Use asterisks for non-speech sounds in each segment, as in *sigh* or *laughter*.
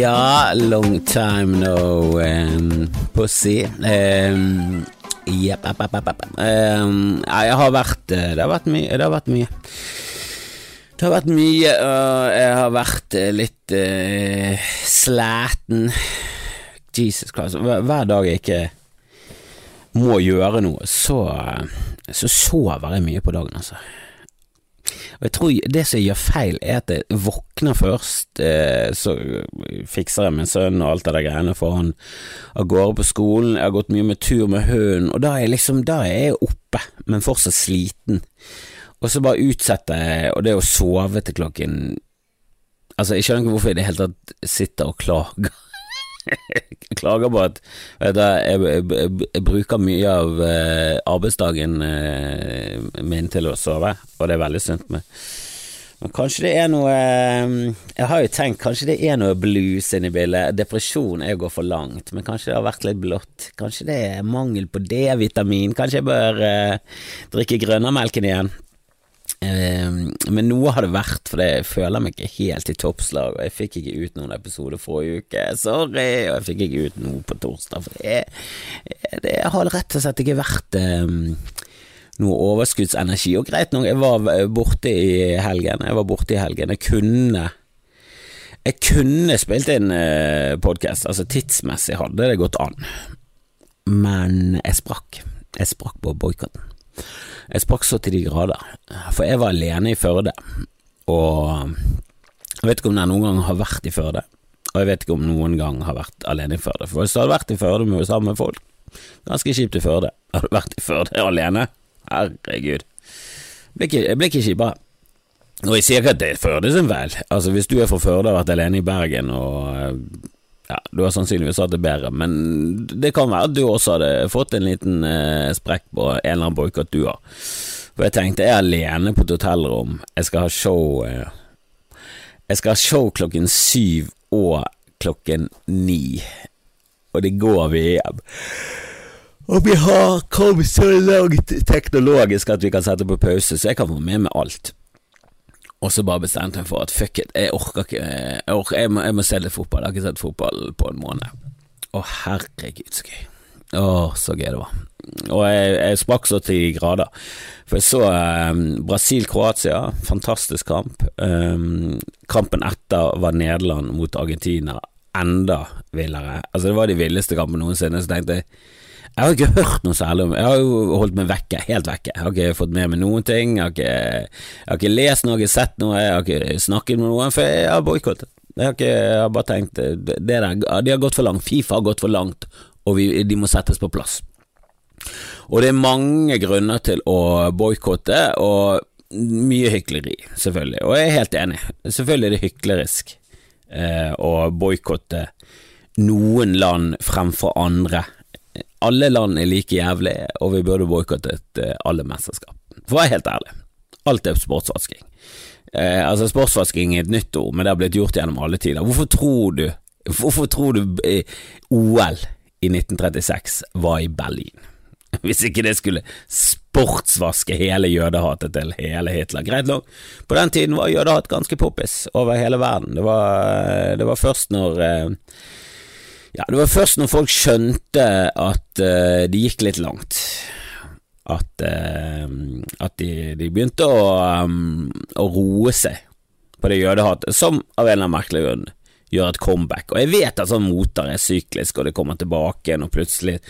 Ja, long time no um, pussy. Um, Jepp, up, up, up, Um, ja, jeg har vært eh, Det har vært mye. Det har vært mye. Det har vært mye, og jeg har vært eh, litt uh, slæten. Jesus Christ. Hver, hver dag jeg ikke må gjøre noe, så, så sover jeg mye på dagen, altså. Og jeg tror det som gjør feil, er at jeg våkner først, eh, så fikser jeg min sønn og alt det der greiene, for han av gårde på skolen, jeg har gått mye med tur med hunden, og da er jeg liksom, da er jeg oppe, men fortsatt sliten. Og så bare utsetter jeg, og det å sove til klokken Altså, jeg skjønner ikke hvorfor jeg i det hele tatt sitter og klager. Jeg *laughs* klager på at jeg, jeg, jeg, bruker mye av uh, arbeidsdagen uh, min til å sove, og det er veldig sunt. Men, men kanskje det er noe uh, Jeg har jo tenkt kanskje det er noe blues inni bildet. Depresjon er å gå for langt, men kanskje det har vært litt blått. Kanskje det er mangel på D-vitamin. Kanskje jeg bør drikke grønnermelken igjen. Ehm, men noe har det vært, for jeg føler meg ikke helt i toppslag. Og jeg fikk ikke ut noen episode forrige uke, sorry, og jeg fikk ikke ut noe på torsdag. For det, det har rett og slett ikke vært um, noe overskuddsenergi. Og greit nok, jeg var borte i helgen. Jeg var borte i helgen. Jeg kunne Jeg kunne spilt inn uh, podkast, altså tidsmessig hadde det gått an, men jeg sprakk. Jeg sprakk på boikotten. Jeg sprakk så til de grader, for jeg var alene i Førde, og jeg vet ikke om jeg noen gang har vært i Førde, og jeg vet ikke om noen gang har vært alene i Førde, for hvis du hadde vært i Førde med sammen med folk, ganske kjipt i Førde, har du vært i Førde alene, herregud, Jeg blir ikke, blir ikke kjipere. Og jeg sier ikke at det er Førde sin feil, altså hvis du er fra Førde og har vært alene i Bergen og ja, du har sannsynligvis hatt det bedre, men det kan være at du også hadde fått en liten eh, sprekk på en eller annen boikott du har. For jeg tenkte, jeg er alene på et hotellrom, jeg skal ha show eh, Jeg skal ha show klokken syv og klokken ni, og det går vi hjem. Og vi har kommet så langt teknologisk at vi kan sette på pause, så jeg kan få med meg alt. Og så bare bestemte jeg for at fuck it, jeg orker ikke Jeg, orker, jeg, må, jeg må, se litt fotball. Jeg har ikke sett fotball på en måned. Å, herregud, så gøy. Å, så gøy det var. Og jeg, jeg sprakk så til grader. For jeg så eh, Brasil-Kroatia, fantastisk kamp. Um, kampen etter var Nederland mot Argentina enda villere. Altså, det var de villeste kampene noensinne. Så tenkte jeg jeg har ikke hørt noe særlig om Jeg har jo holdt meg vekke, helt vekke. Jeg har ikke fått med meg noen ting. Jeg har ikke, jeg har ikke lest noe, sett noe, jeg har ikke snakket med noen, for jeg har boikottet. Jeg, jeg, har bare tenkt der, De har gått for langt. Fifa har gått for langt, og vi, de må settes på plass. Og det er mange grunner til å boikotte, og mye hykleri, selvfølgelig. Og jeg er helt enig. Selvfølgelig er det hyklerisk eh, å boikotte noen land fremfor andre alle land er like jævlige, og vi burde boikottet eh, alle mesterskap. For å være helt ærlig, alt er sportsvasking. Eh, altså Sportsvasking er et nytt ord, men det har blitt gjort gjennom alle tider. Hvorfor tror du Hvorfor tror du eh, OL i 1936 var i Berlin? *laughs* Hvis ikke det skulle sportsvaske hele jødehatet til hele Hitler. Greit nok, på den tiden var jødehat ganske poppis over hele verden. Det var, det var først når eh, ja, det var først når folk skjønte at uh, det gikk litt langt, at, uh, at de, de, begynte å, um, å, roe seg på det jødehatet, som av en eller annen merkelig grunn gjør et comeback. Og jeg vet at sånn moter er syklisk, og det kommer tilbake igjen, og plutselig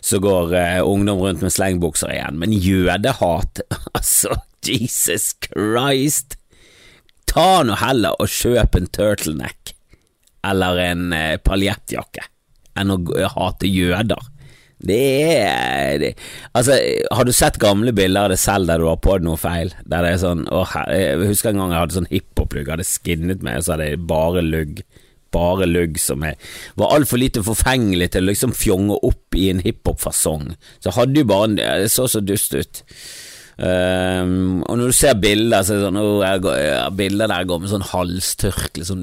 så går uh, ungdom rundt med slengbukser igjen, men jødehat, *laughs* altså, Jesus Christ! Ta nå heller og kjøp en turtleneck eller en eh, paljettjakke enn å hate jøder. Det er det, Altså, har du sett gamle bilder av det selv der du har på deg noe feil? Der det er sånn å, Jeg husker en gang jeg hadde sånn hiphop-lugg, hadde skinnet meg, og så hadde jeg bare lugg. Bare lugg som jeg var altfor lite forfengelig til å liksom fjonge opp i en hiphop-fasong. Så hadde jo bare en Det så så dust ut. Um, og når du ser bilder, så er det sånn oh, jeg går, jeg, Bilder der jeg går med sånn halstørkle, sånn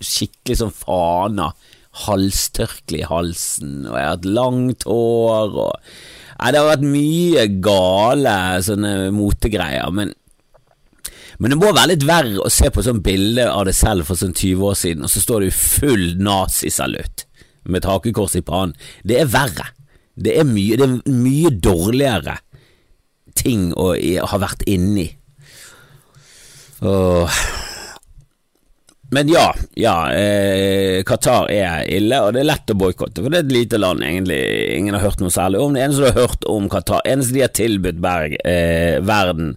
skikkelig sånn fana, halstørkle i halsen, og jeg har hatt langt hår og Nei, det har vært mye gale sånne motegreier, men Men det må være litt verre å se på sånn bilde av deg selv for sånn 20 år siden, og så står du i full nazisalutt med et hakekors i pannen. Det er verre. Det er mye, det er mye dårligere ting å ha vært inni. Åh. Men ja, ja eh, Qatar er ille, og det er lett å boikotte, for det er et lite land egentlig ingen har hørt noe særlig om. Det eneste du har hørt om Qatar, eneste de har tilbudt Berg, eh, verden,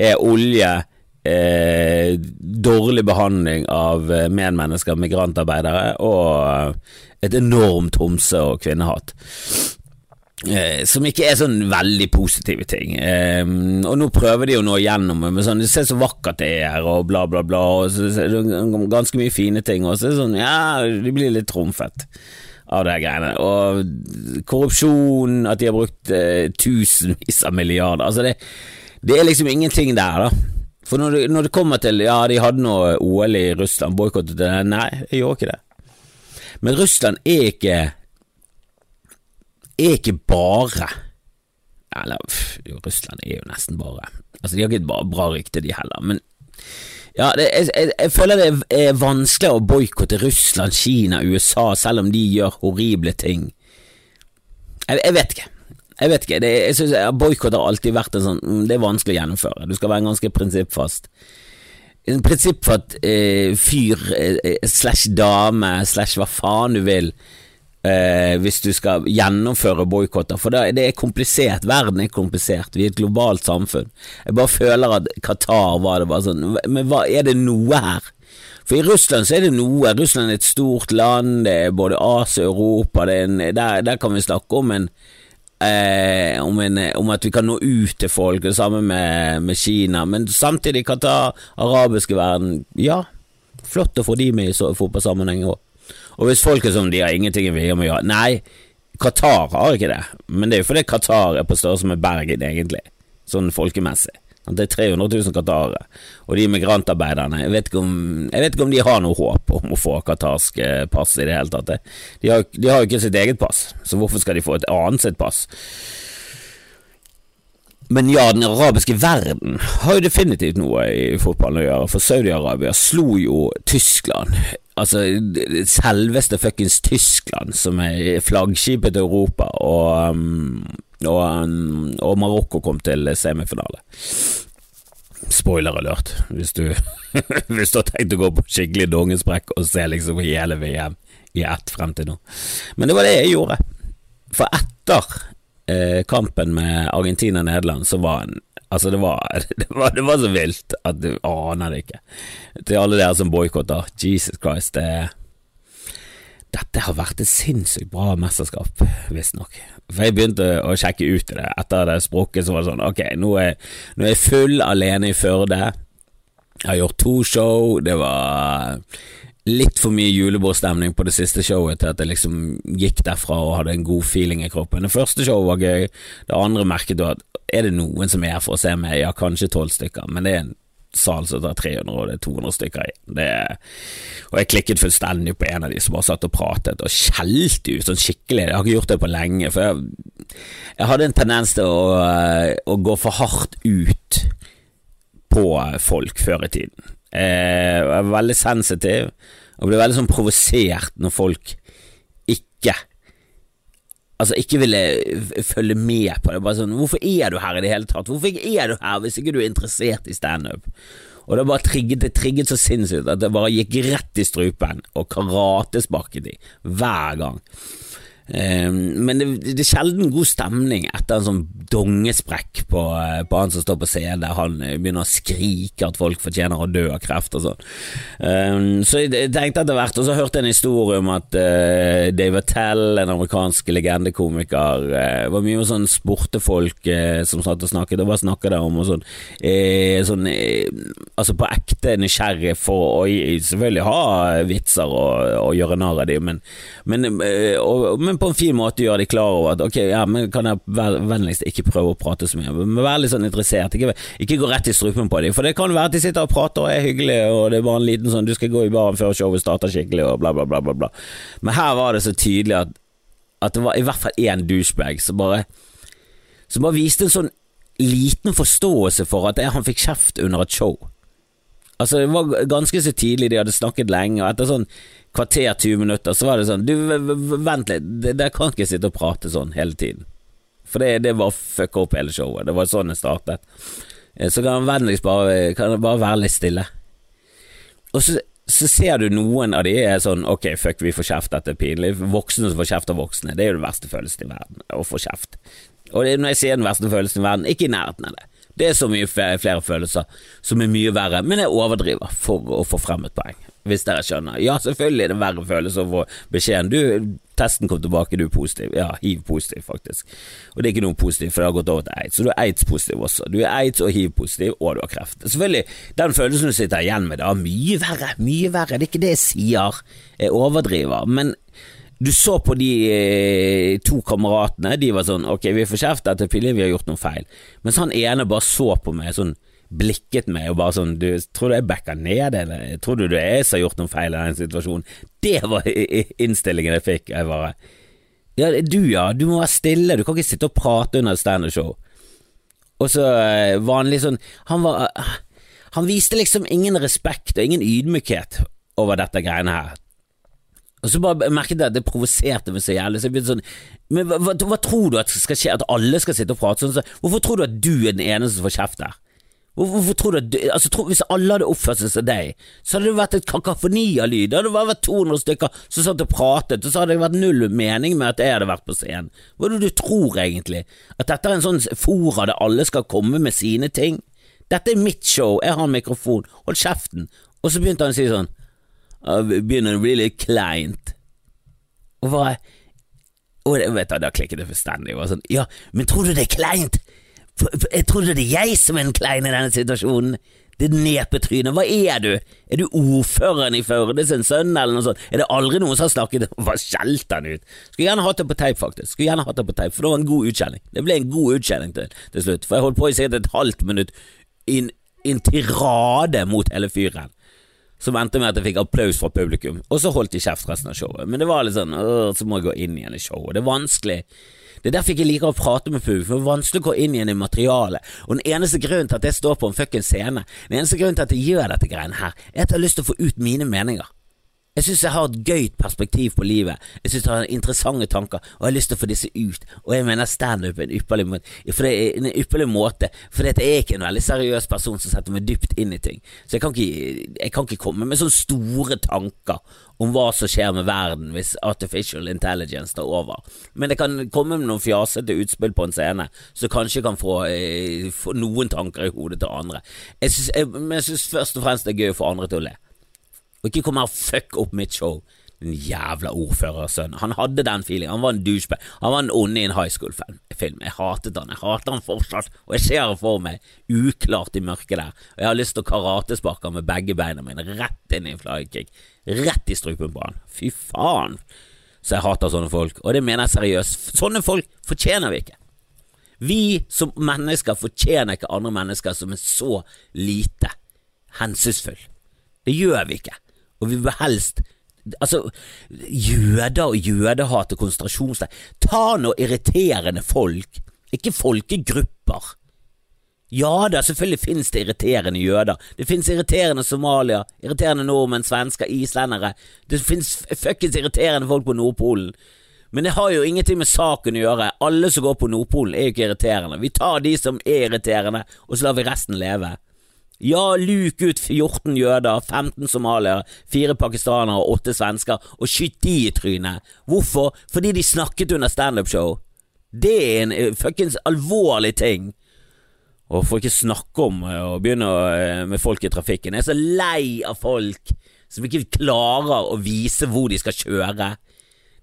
er olje, eh, dårlig behandling av eh, medmennesker, migrantarbeidere, og et enormt homse- og kvinnehat. Eh, som ikke er sånn veldig positive ting. Eh, og nå prøver de å nå igjennom med sånn Se så vakkert det er, her', og bla, bla, bla. Og så, ganske mye fine ting, og så er det sånn Ja, de blir litt trumfet av det greiene. Og korrupsjon, at de har brukt eh, tusenvis av milliarder. Altså, det, det, er liksom ingenting der, da. For når det, når det kommer til Ja, de hadde noe OL i Russland, boikottet det. Nei, jeg gjorde ikke det. Men Russland er ikke er ikke bare Eller jo, Russland er jo nesten bare Altså, De har ikke et bra, rykte, de heller, men ja, det, jeg, jeg, jeg, føler det er vanskelig å boikotte Russland, Kina, USA, selv om de gjør horrible ting. Jeg, jeg vet ikke. Jeg vet ikke, det, jeg synes Boikott har alltid vært en sånn mm, Det er vanskelig å gjennomføre. Du skal være ganske prinsippfast. En prinsippfast eh, fyr eh, slash dame slash hva faen du vil eh, hvis du skal gjennomføre boikotter, for det, det, er komplisert. Verden er komplisert. Vi er et globalt samfunn. Jeg bare føler at Qatar var det bare sånn Men hva, er det noe her? For i Russland så er det noe. Russland er et stort land, det er både Asia og Europa, en, der, der, kan vi snakke om en, eh, om, en, om at vi kan nå ut til folk, det samme med, med Kina. Men samtidig, Qatar, arabiske verden, ja, flott å få de med i fotballsammenheng òg. Og hvis folk er sånn de har ingenting i med å gjøre Nei, Qatar har ikke det, men det er jo fordi Qatar er på størrelse med Bergen, egentlig, sånn folkemessig. Det er 300 000 qatarere, og de migrantarbeiderne jeg vet, om, jeg vet, ikke om, de har noe håp om å få qatarsk eh, pass i det hele tatt. De har, de har jo ikke sitt eget pass, så hvorfor skal de få et annet sitt pass? Men ja, den arabiske verden har jo definitivt noe i fotballen å gjøre, for Saudi-Arabia slo jo Tyskland Altså, selveste fuckings Tyskland, som er flaggskipet til Europa, og, um, og, um, og Marokko kom til semifinale. Spoiler alert, hvis du, *laughs* hvis du har tenkt å gå på skikkelig dongesprekk og se liksom hele VM i ett frem til nå. Men det var det jeg gjorde. For etter eh, kampen med Argentina-Nederland, så var han Altså, det var, *laughs* det, var, det var, så vilt at du aner det ikke. Til alle dere som boikotter, Jesus Christ, det dette har vært et sinnssykt bra mesterskap, visstnok. For jeg begynte å sjekke ut det. Etter det språket, så var sånn Ok, nå er, nå er jeg full alene i Førde. Jeg har gjort to show. Det var litt for mye julebordstemning på det siste showet til at jeg liksom gikk derfra og hadde en god feeling i kroppen. Det første showet var gøy. Det andre merket du at er det noen som er her for å se meg? Ja, kanskje tolv stykker, men det er en sal som tar 300, og det er 200 stykker i. Og jeg klikket fullstendig på en av de som bare satt og pratet og skjelte ut sånn skikkelig. Jeg har ikke gjort det på lenge, for jeg, jeg hadde en tendens til å, å, gå for hardt ut på folk før i tiden. Jeg var veldig sensitiv og ble veldig sånn provosert når folk ikke altså ikke ville følge med på det. Bare sånn, Hvorfor er du her i det hele tatt? Hvorfor er du her hvis ikke du er interessert i standup? Og det bare trigget, det trigget så sinnssykt at det bare gikk rett i strupen og karatesparket de hver gang. Ehm, men det, det, er sjelden god stemning etter en sånn dongesprekk på, eh, på han som står på scenen der han eh, begynner å skrike at folk fortjener å dø av kreft og sånn. Um, så jeg tenkte etter hvert, og så hørte jeg en historie om at uh, Dave Attell, en amerikansk legendekomiker, var mye med sånn sportefolk som satt og snakket, og hva snakket der om og sånn, sånn Altså på ekte nysgjerrig for å selvfølgelig ha vitser og, og gjøre narr av dem, men, men, og, men men på en fin måte gjøre de klar over at ok, ja, men kan jeg vennligst ikke prøve å prate så mye, men være litt sånn interessert, ikke, ikke gå rett i strupen på dem, for det kan være at de sitter og prater og er hyggelige, og det er bare en liten sånn du skal gå i baren før showet starter skikkelig, og bla, bla, bla, bla, bla. Men her var det så tydelig at, at det var i hvert fall én douchebag som bare, som bare viste en sånn liten forståelse for at han fikk kjeft under et show. Altså, det var ganske så tidlig, de hadde snakket lenge, og etter sånn kvarter, 20 minutter, så var det sånn Du, vent litt, dere kan ikke sitte og prate sånn hele tiden. For det, det var fucka opp hele showet. Det var sånn det startet. Eh, så kan vennligst bare, bare være litt stille. Og så, så, ser du noen av de er sånn Ok, fuck, vi får kjeft, dette er pinlig. Voksne som får kjeft av voksne, det er jo den verste følelsen i verden, å få kjeft. Og det, når jeg sier den verste følelsen i verden, ikke i nærheten av det. Det er så mye flere følelser som er mye verre, men jeg overdriver for å få frem et poeng, hvis dere skjønner. Ja, selvfølgelig er det verre følelse å få beskjeden du, testen kom tilbake, du er positiv. Ja, hiv-positiv, faktisk. Og det er ikke noe positivt, for det har gått over til aids, så du er aids-positiv også. Du er aids- og hiv-positiv, og du har kreft. Selvfølgelig, den følelsen du sitter igjen med, det er mye verre, mye verre, det er ikke det jeg sier, jeg overdriver, men du så på de eh, to kameratene, de var sånn ok, vi får kjeft etter Pille, vi har gjort noe feil. Mens han ene bare så på meg sånn blikket meg og bare sånn Du, tror du jeg backer ned, eller tror du det er jeg som har gjort noen feil i den situasjonen? Det var innstillingen jeg fikk. Jeg bare Ja, du ja, du må være stille, du kan ikke sitte og prate under et standup-show. Og så vanlig han litt sånn Han var Han viste liksom ingen respekt og ingen ydmykhet over dette greiene her. Og så bare merket jeg at det provoserte meg så jævlig. Så jeg begynte sånn Men hva, hva, hva, tror du at skal skje? At alle skal sitte og prate sånn? Så, hvorfor tror du at du er den eneste som får kjeft der? Hvorfor, tror du at du, altså, tro, Hvis alle hadde oppført seg som deg, så hadde det vært et kakafoni av lyd. Det hadde bare vært 200 stykker som satt og pratet, og så hadde det vært null mening med at jeg hadde vært på scenen. Hva er det du tror egentlig? At dette er en sånn fora der alle skal komme med sine ting? Dette er mitt show, jeg har en mikrofon, hold kjeften. Og så begynte han å si sånn begynner really kleint. Og bare Og det, vet du, da klikket det fullstendig. Sånn, ja, men tror du det er kleint? Jeg trodde det er jeg som er en klein i denne situasjonen. Det nepetrynet, hva er du? Er du ordføreren i Førde sin sønn, eller noe sånt? Er det aldri noen som har snakket Hva skjelte han ut? Skulle gjerne hatt det på teip, faktisk. Skulle gjerne hatt det på teip, for det var en god utkjenning. Det ble en god utkjenning til, til slutt, for jeg holdt på i sikkert et halvt minutt i en tirade mot hele fyren som endte med at jeg fikk applaus fra publikum, og så holdt de kjeft resten av showet. Men det var litt sånn så må jeg gå inn igjen i showet. Det er vanskelig. Det er derfor jeg ikke liker å prate med publikum, for det er vanskelig å gå inn igjen i materialet. Og den eneste grunnen til at jeg står på en fuckings scene, den eneste grunnen til at jeg gjør dette greiene her, er at jeg har lyst til å få ut mine meninger. Jeg synes jeg har et gøyt perspektiv på livet, jeg synes jeg har interessante tanker, og jeg har lyst til å få disse ut. Og jeg mener standup er en ypperlig måte, for det er en ypperlig måte, for jeg er ikke en veldig seriøs person som setter meg dypt inn i ting. Så jeg kan ikke, jeg kan ikke komme med sånne store tanker om hva som skjer med verden hvis artificial intelligence tar over. Men jeg kan komme med noen fjasete utspill på en scene som kanskje kan få, eh, få noen tanker i hodet til andre. Jeg synes, jeg, men jeg synes først og fremst det er gøy å få andre til å le. Og ikke kom her og fuck opp mitt show. Den jævla ordførersønnen. Han hadde den feelingen. Han var en douchebag. Han var en onde i en high school-film. Jeg hatet han. Jeg hater han fortsatt, og jeg ser det for meg uklart i mørket der. Og jeg har lyst til å karatesparke han med begge beina mine rett inn i en flykick. Rett i strupen på han. Fy faen. Så jeg hater sånne folk, og det mener jeg seriøst. Sånne folk fortjener vi ikke. Vi som mennesker fortjener ikke andre mennesker som er så lite hensynsfulle. Det gjør vi ikke og vi vil helst Altså, jøder og jødehat og konsentrasjonsleir Ta nå irriterende folk, ikke folkegrupper. Ja da, selvfølgelig finnes det irriterende jøder. Det finnes irriterende somalier, irriterende nordmenn, svensker, islendere. Det finnes fuckings irriterende folk på Nordpolen. Men det har jo ingenting med saken å gjøre. Alle som går på Nordpolen er jo ikke irriterende. Vi tar de som er irriterende, og så lar vi resten leve. Ja, luk ut 14 jøder, 15 somaliere, 4 pakistanere og 8 svensker, og skyt de i trynet. Hvorfor? Fordi de snakket under standup-show. Det er en uh, fuckings alvorlig ting. Og for ikke snakke om uh, å begynne uh, med folk i trafikken. Jeg er så lei av folk som ikke klarer å vise hvor de skal kjøre.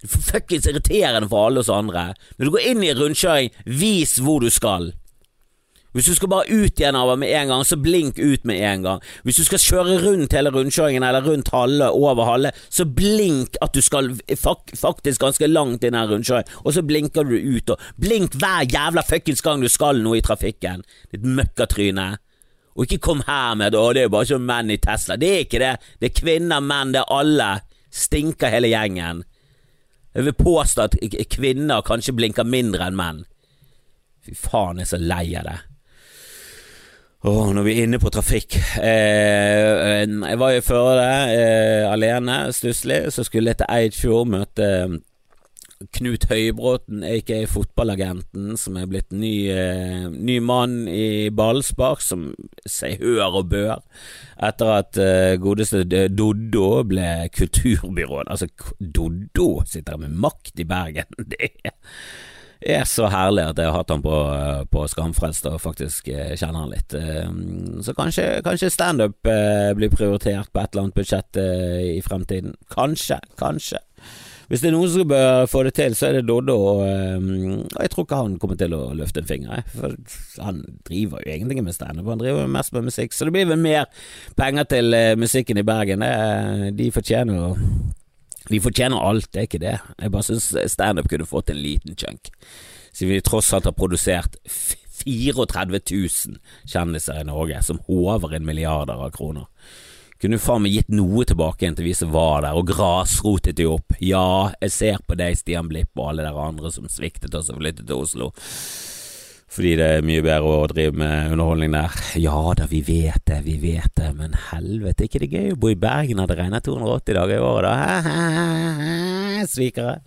Det er fuckings irriterende for alle oss andre. Når du går inn i en rundkjøring, vis hvor du skal. Hvis du skal bare ut igjen av med en gang, så blink ut med en gang. Hvis du skal kjøre rundt hele rundkjøringen eller rundt halve, over halve, så blink at du skal faktisk ganske langt i den rundkjøringen, og så blinker du ut. Og blink hver jævla fuckings gang du skal noe i trafikken, ditt møkkatryne. Og ikke kom her med at det er bare sånn menn i Tesla'. Det er ikke det. Det er kvinner, menn, det er alle. Stinker hele gjengen. Jeg vil påstå at kvinner kanskje blinker mindre enn menn. Fy faen, jeg er så lei av det. Oh, når vi er inne på trafikk eh, Jeg var i Førde eh, alene, stusslig. Så skulle jeg til Eidfjord møte Knut Høybråten, aka fotballagenten, som er blitt ny, eh, ny mann i ballspark, som seg hør og bør, etter at eh, godeste Doddo ble kulturbyråd. Altså, Doddo sitter med makt i Bergen. *laughs* Det er så herlig at jeg har hatt han på, på Skamfrelst og faktisk eh, kjenner han litt. Eh, så kanskje, kanskje standup eh, blir prioritert på et eller annet budsjett i fremtiden. Kanskje, kanskje. Hvis det er noen som bør få det til, så er det Doddo, og, jeg tror ikke han kommer til å løfte en finger. For han driver jo egentlig med standup, han driver mest med musikk. Så det blir vel mer penger til musikken i Bergen. De fortjener jo De fortjener alt, det er ikke det. Jeg bare syns standup kunne fått en liten chunk. Siden vi tross alt har produsert 34 000 kjendiser i Norge, som håver inn milliarder av kroner. Kunne faen meg gitt noe tilbake igjen til vi som var der, og grasrotet de opp. Ja, jeg ser på deg, Stian Blipp og alle dere andre som sviktet oss og flyttet til Oslo. Fordi det er mye bedre å drive med underholdning der. Ja da, vi vet det, vi vet det, men helvete, ikke det gøy å bo i Bergen når det regner 280 dager i året, da? Svikere.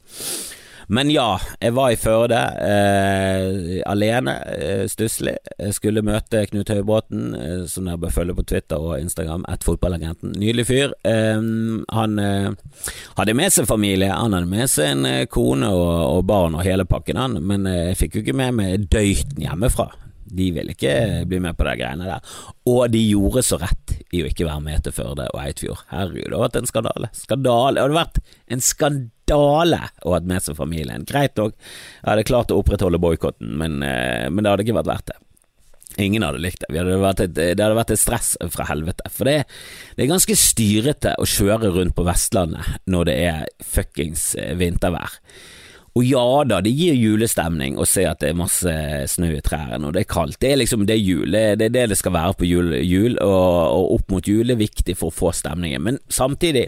Men ja, jeg var i Førde, eh, alene, eh, stusslig. Skulle møte Knut Høybråten, eh, som dere bør følge på Twitter og Instagram, ett fotballagenten. Nydelig fyr. Eh, han eh, hadde med seg familie, han hadde med seg en eh, kone og, og, barn og hele pakken, han, men jeg fikk jo ikke med meg døyten hjemmefra. De ville ikke bli med på de greiene der. Og de gjorde så rett i å ikke være med til Førde og Eidfjord. Herregud, det hadde vært en skandale. Skandale. Det hadde vært en skandale å ha med seg familien. Greit nok, jeg hadde klart å opprettholde boikotten, men, eh, men, det hadde ikke vært verdt det. Ingen hadde likt det. hadde et, det hadde vært et stress fra helvete. For det, det, er ganske styrete å kjøre rundt på Vestlandet når det er fuckings eh, vintervær. Og ja da, det gir julestemning å se at det er masse snø i trærne, og det er kaldt. Det er liksom det jul, det er det det skal være på jul, jul og, og, opp mot jul er viktig for å få stemningen. Men samtidig,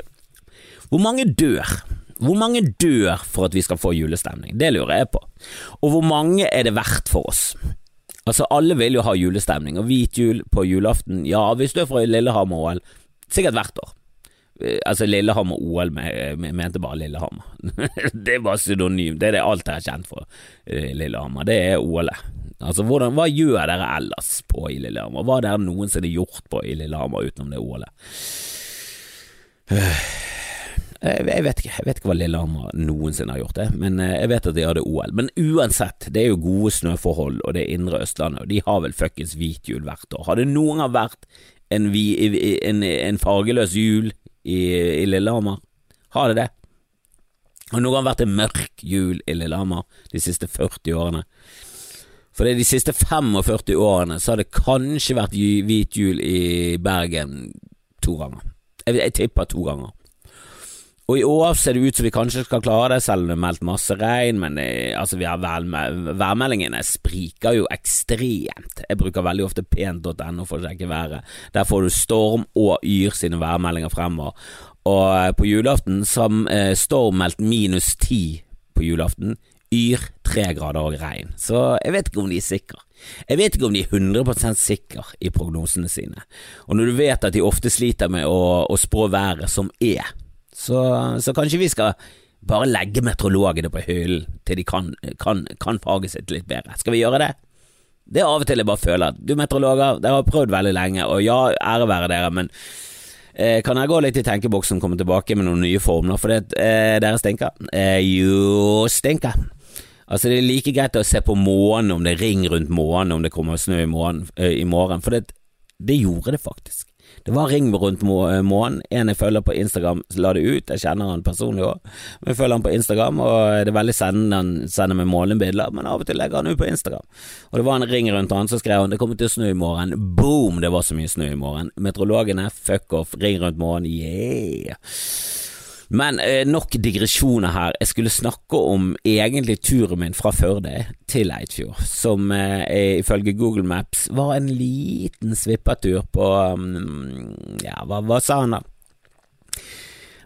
hvor mange dør? Hvor mange dør for at vi skal få julestemning? Det lurer jeg på. Og hvor mange er det verdt for oss? Altså, alle vil jo ha julestemning, og hvit jul på julaften, ja, hvis du er fra Lillehammer-OL, sikkert hvert år. Eh, altså Lillehammer-OL mente bare Lillehammer. *laughs* det var synonym. Det er det alt jeg har kjent for eh, Lillehammer. Det er OL-et. Altså, hvordan, Hva gjør dere ellers på i Lillehammer? Hva er det noensinne gjort på i Lillehammer utenom det OL-et? Jeg vet ikke, jeg vet ikke hva Lillehammer noensinne har gjort, det, men eh, jeg vet at de hadde OL. Men uansett, det er jo gode snøforhold, og det er indre Østlandet, og de har vel fuckings hvit jul hvert år. Har det noen gang vært en, en, en fargeløs jul i, i Lillehammer? Har det det? Har noen gang vært en mørk jul i Lillehammer de siste 40 årene? For de siste 45 årene så har det kanskje vært hvit jul i Bergen to ganger. Jeg, jeg tipper to ganger. Og i år ser det ut som vi kanskje skal klare det, selv om det er meldt masse regn, men altså værmeldingene spriker jo ekstremt. Jeg bruker veldig ofte pent.no for å sjekke været. Der får du Storm og Yr sine værmeldinger fremover. Og eh, på julaften som eh, Storm meldt minus ti på julaften, Yr tre grader og regn. Så jeg vet ikke om de er sikre. Jeg vet ikke om de er 100% sikre i prognosene sine. Og når du vet at de ofte sliter med å, å spå været som er, så, så, kanskje vi skal bare legge meteorologene på hyllen til de kan, kan, kan faget sitt litt bedre. Skal vi gjøre det? Det er av og til jeg bare føler at du meteorologer, dere har prøvd veldig lenge, og ja, ære være dere, men eh, kan jeg gå litt i tenkeboksen og komme tilbake med noen nye formler, for det, eh, dere stinker? Eh, jo, stinker. Altså Det er like greit å se på månen, om det er ring rundt månen, om det kommer snø i morgen, eh, i morgen for det, det gjorde det faktisk. Det var ring rundt eh, månen. En jeg følger på Instagram, la det ut. Jeg kjenner han personlig òg, men jeg følger han på Instagram, og det er veldig sendende han sender meg månebilder, men av og til legger han ut på Instagram. Og det var en ring rundt han, så skrev han det kommer til å snø i morgen. Boom! Det var så mye snø i morgen. Meteorologene, fuck off, ring rundt månen, yeah! Men eh, nok digresjoner her. Jeg skulle snakke om egentlig turen min fra Førde til Eidfjord, som eh, ifølge Google Maps var en liten svippertur på um, Ja, hva, hva sa han da?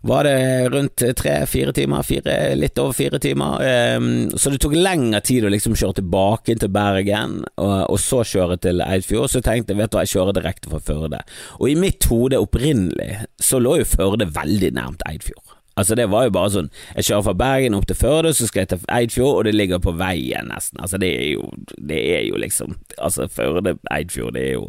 var det rundt tre-fire timer, fire, litt over fire timer. Um, så det tok lengre tid å liksom kjøre tilbake til Bergen, og så kjøre til Eidfjord. Så tenkte jeg vet du hva, jeg kjører direkte fra Førde. Og i mitt hode opprinnelig så lå jo Førde veldig nærmt Eidfjord. Altså Det var jo bare sånn Jeg kjører fra Bergen opp til Førde, så skal jeg til Eidfjord, og det ligger på veien, nesten. Altså Det er jo, det er jo liksom Altså Førde-Eidfjord, det er jo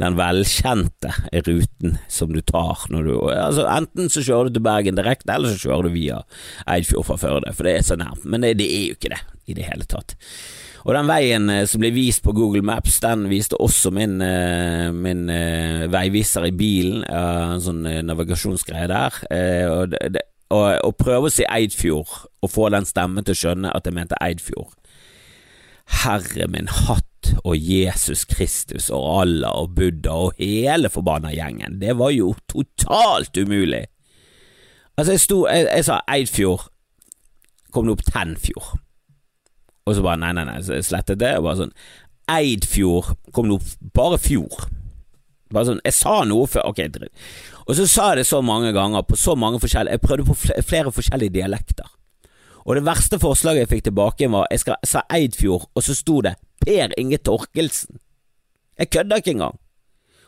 den velkjente ruten som du tar når du Altså Enten så kjører du til Bergen direkte, eller så kjører du via Eidfjord fra Førde, for det er så nærmt. Men det, det er jo ikke det i det hele tatt. Og den veien eh, som ble vist på Google Maps, den viste også min, eh, min uh, veiviser i bilen, en sånn navigasjonsgreie der. Og det, og, og prøve å si Eidfjord, og få den stemmen til å skjønne at jeg mente Eidfjord. Herre min hatt og Jesus Kristus og Allah og Buddha og hele forbanna gjengen, det var jo totalt umulig. Altså, jeg sto, jeg, jeg sa Eidfjord, kom det opp Tenfjord, og så bare nei, nei, nei, så jeg slettet det, og bare sånn Eidfjord, kom det opp bare Fjord. Bare sånn, Jeg sa noe før, ok. Og så sa jeg det så mange ganger, på så mange forskjellige Jeg prøvde på flere forskjellige dialekter. Og det verste forslaget jeg fikk tilbake, var jeg sa Eidfjord, og så sto det Per Inge Torkelsen. Jeg kødda ikke engang.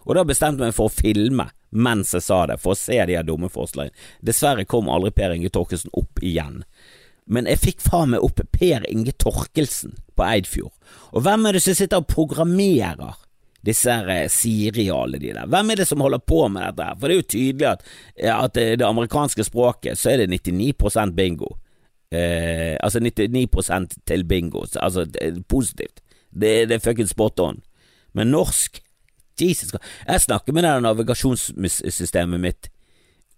Og da bestemte jeg meg for å filme mens jeg sa det, for å se de her dumme forslagene. Dessverre kom aldri Per Inge Torkelsen opp igjen. Men jeg fikk faen meg opp Per Inge Torkelsen på Eidfjord. Og hvem er det som sitter og programmerer disse her eh, Siri de der. Hvem er det som holder på med dette her? For det er jo tydelig at, at det, amerikanske språket, så er det 99% bingo. Eh, altså 99% til bingo, altså positivt. Det, det er fuckings spot on. Men norsk Jesus Jeg snakker med det navigasjonssystemet mitt